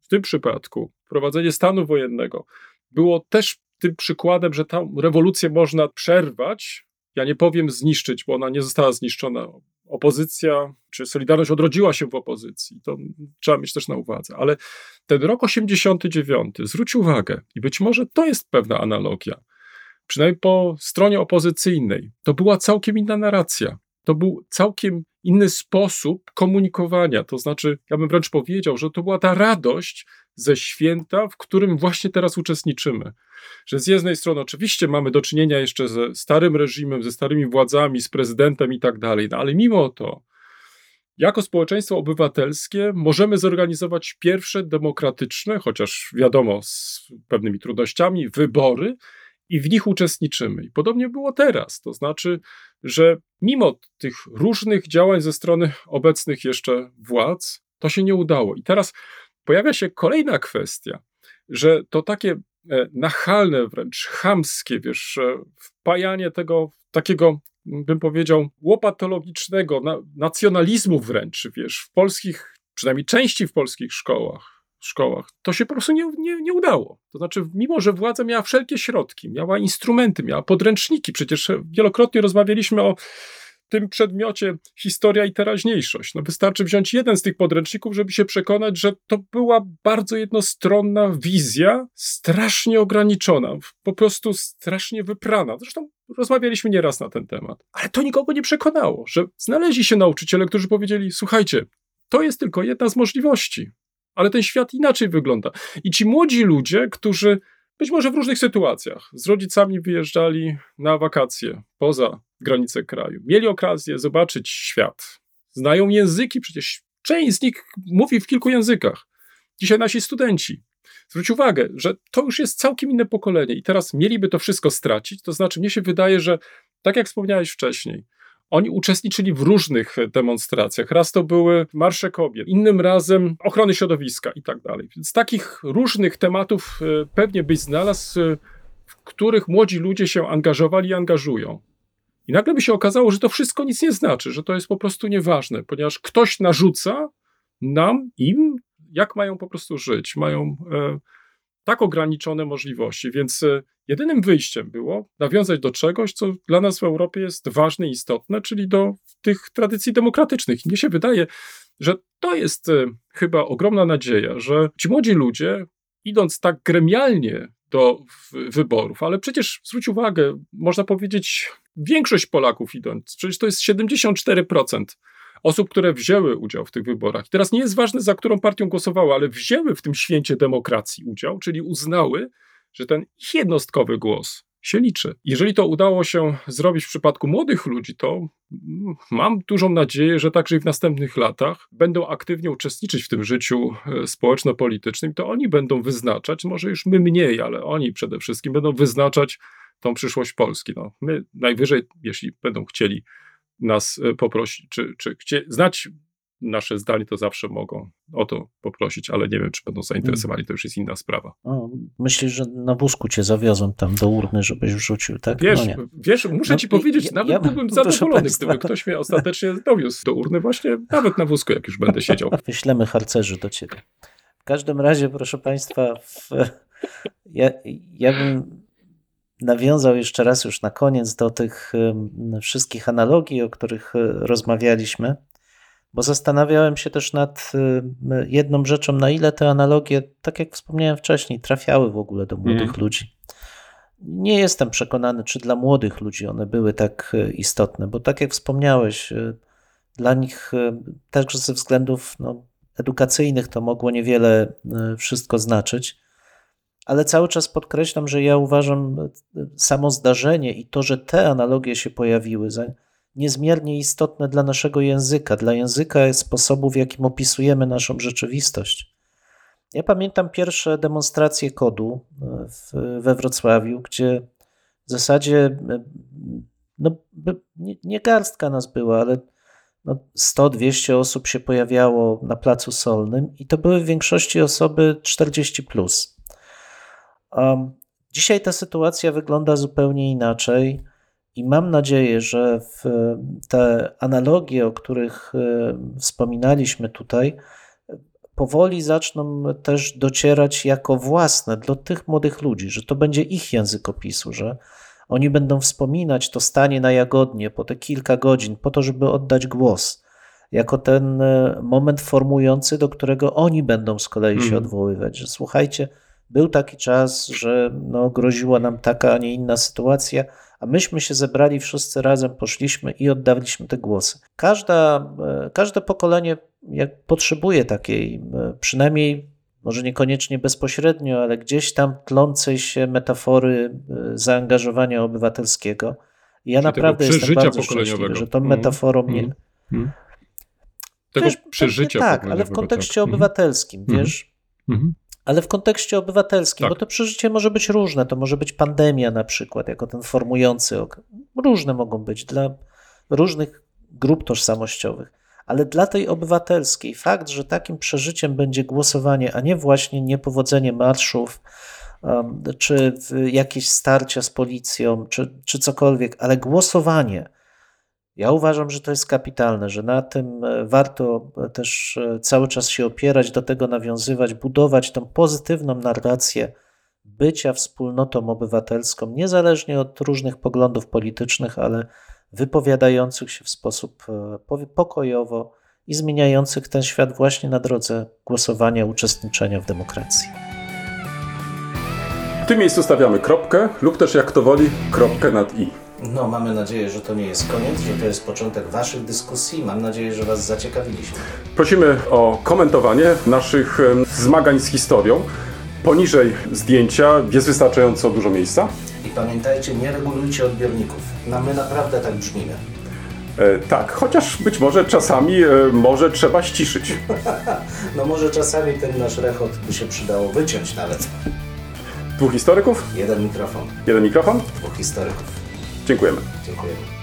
w tym przypadku, wprowadzenie stanu wojennego było też tym przykładem, że tę rewolucję można przerwać. Ja nie powiem zniszczyć, bo ona nie została zniszczona. Opozycja, czy Solidarność odrodziła się w opozycji. To trzeba mieć też na uwadze. Ale ten rok 89, zwróć uwagę, i być może to jest pewna analogia, przynajmniej po stronie opozycyjnej, to była całkiem inna narracja. To był całkiem inny sposób komunikowania. To znaczy, ja bym wręcz powiedział, że to była ta radość ze święta, w którym właśnie teraz uczestniczymy. Że z jednej strony oczywiście mamy do czynienia jeszcze ze starym reżimem, ze starymi władzami, z prezydentem i tak dalej, no ale mimo to, jako społeczeństwo obywatelskie możemy zorganizować pierwsze demokratyczne, chociaż wiadomo, z pewnymi trudnościami, wybory i w nich uczestniczymy. I podobnie było teraz. To znaczy, że mimo tych różnych działań ze strony obecnych jeszcze władz, to się nie udało. I teraz pojawia się kolejna kwestia, że to takie e, nachalne, wręcz chamskie, wiesz, wpajanie tego takiego, bym powiedział, łopatologicznego nacjonalizmu wręcz, wiesz, w polskich, przynajmniej części w polskich szkołach, szkołach, to się po prostu nie, nie, nie udało. To znaczy, mimo że władza miała wszelkie środki, miała instrumenty, miała podręczniki, przecież wielokrotnie rozmawialiśmy o tym przedmiocie historia i teraźniejszość. No wystarczy wziąć jeden z tych podręczników, żeby się przekonać, że to była bardzo jednostronna wizja, strasznie ograniczona, po prostu strasznie wyprana. Zresztą rozmawialiśmy nieraz na ten temat. Ale to nikogo nie przekonało, że znaleźli się nauczyciele, którzy powiedzieli: Słuchajcie, to jest tylko jedna z możliwości, ale ten świat inaczej wygląda. I ci młodzi ludzie, którzy być może w różnych sytuacjach z rodzicami wyjeżdżali na wakacje poza granice kraju. Mieli okazję zobaczyć świat. Znają języki, przecież część z nich mówi w kilku językach. Dzisiaj nasi studenci. Zwróć uwagę, że to już jest całkiem inne pokolenie i teraz mieliby to wszystko stracić. To znaczy, mnie się wydaje, że tak jak wspomniałeś wcześniej, oni uczestniczyli w różnych demonstracjach. Raz to były marsze kobiet, innym razem ochrony środowiska i tak dalej. Więc takich różnych tematów e, pewnie byś znalazł, e, w których młodzi ludzie się angażowali i angażują. I nagle by się okazało, że to wszystko nic nie znaczy, że to jest po prostu nieważne, ponieważ ktoś narzuca nam, im, jak mają po prostu żyć. Mają e, tak ograniczone możliwości, więc e, jedynym wyjściem było nawiązać do czegoś, co dla nas w Europie jest ważne i istotne, czyli do tych tradycji demokratycznych. I mnie się wydaje, że to jest e, chyba ogromna nadzieja, że ci młodzi ludzie, idąc tak gremialnie do wyborów, ale przecież zwróć uwagę, można powiedzieć, większość Polaków idąc, przecież to jest 74% osób, które wzięły udział w tych wyborach. Teraz nie jest ważne, za którą partią głosowały, ale wzięły w tym święcie demokracji udział, czyli uznały, że ten jednostkowy głos się liczy. Jeżeli to udało się zrobić w przypadku młodych ludzi, to mam dużą nadzieję, że także i w następnych latach będą aktywnie uczestniczyć w tym życiu e, społeczno-politycznym. To oni będą wyznaczać, może już my mniej, ale oni przede wszystkim będą wyznaczać tą przyszłość Polski. No, my najwyżej, jeśli będą chcieli nas e, poprosić, czy, czy chcie, znać nasze zdanie, to zawsze mogą o to poprosić, ale nie wiem, czy będą zainteresowani, to już jest inna sprawa. O, myślisz, że na wózku cię zawiozą tam do urny, żebyś wrzucił, tak? Wiesz, no wiesz muszę no, ci powiedzieć, ja, nawet ja, byłbym zadowolony, gdyby ktoś mnie ostatecznie dowiózł do urny, właśnie nawet na wózku, jak już będę siedział. Wyślemy harcerzy do ciebie. W każdym razie, proszę Państwa, w, ja, ja bym nawiązał jeszcze raz już na koniec do tych wszystkich analogii, o których e, rozmawialiśmy, bo zastanawiałem się też nad jedną rzeczą, na ile te analogie, tak jak wspomniałem wcześniej, trafiały w ogóle do młodych mm. ludzi. Nie jestem przekonany, czy dla młodych ludzi one były tak e, istotne, bo tak jak wspomniałeś, e, dla nich także ze względów no, edukacyjnych to mogło niewiele wszystko znaczyć. Ale cały czas podkreślam, że ja uważam samo zdarzenie i to, że te analogie się pojawiły, niezmiernie istotne dla naszego języka, dla języka sposobu, w jakim opisujemy naszą rzeczywistość. Ja pamiętam pierwsze demonstracje kodu e, w, we Wrocławiu, gdzie w zasadzie e, no, nie, nie garstka nas była, ale no 100-200 osób się pojawiało na Placu Solnym i to były w większości osoby 40+. Plus. Um, dzisiaj ta sytuacja wygląda zupełnie inaczej i mam nadzieję, że te analogie, o których e, wspominaliśmy tutaj, powoli zaczną też docierać jako własne dla tych młodych ludzi, że to będzie ich język opisu, że oni będą wspominać to stanie na jagodnie po te kilka godzin, po to, żeby oddać głos, jako ten e, moment formujący, do którego oni będą z kolei się Mhm. odwoływać, że słuchajcie, był taki czas, że no, groziła nam taka, a nie inna sytuacja, a myśmy się zebrali wszyscy razem, poszliśmy i oddaliśmy te głosy. Każda, e, każde pokolenie jak potrzebuje takiej, e, przynajmniej może niekoniecznie bezpośrednio, ale gdzieś tam tlącej się metafory e, zaangażowania obywatelskiego. I ja Czyli tego naprawdę jestem bardzo szczęśliwy, że tą metaforą nie... Mhm. Mhm. Tego Wiesz, przeżycia Tak, ale w kontekście tak. Mhm. obywatelskim, Mhm. wiesz, Mhm. Ale w kontekście obywatelskim, Tak. bo to przeżycie może być różne. To może być pandemia na przykład, jako ten formujący. ok- Różne mogą być dla różnych grup tożsamościowych. Ale dla tej obywatelskiej fakt, że takim przeżyciem będzie głosowanie, a nie właśnie niepowodzenie marszów, czy jakieś starcia z policją, czy, czy cokolwiek, ale głosowanie. Ja uważam, że to jest kapitalne, że na tym e, warto e, też e, cały czas się opierać, do tego nawiązywać, budować tą pozytywną narrację bycia wspólnotą obywatelską, niezależnie od różnych poglądów politycznych, ale wypowiadających się w sposób pokojowo i zmieniających ten świat właśnie na drodze głosowania, uczestniczenia w demokracji. W tym miejscu stawiamy kropkę lub też jak to woli kropkę nad i. No, mamy nadzieję, że to nie jest koniec, że to jest początek Waszych dyskusji. Mam nadzieję, że Was zaciekawiliśmy. Prosimy o komentowanie naszych zmagań z historią. Poniżej zdjęcia jest wystarczająco dużo miejsca. I pamiętajcie, nie regulujcie odbiorników. No, my naprawdę tak brzmimy. E, tak, chociaż być może czasami e, może trzeba ściszyć. No może czasami ten nasz rechot by się przydało wyciąć nawet. Dwóch historyków, Jeden mikrofon, jeden mikrofon. dwóch historyków. Dziękujemy. Dziękujemy.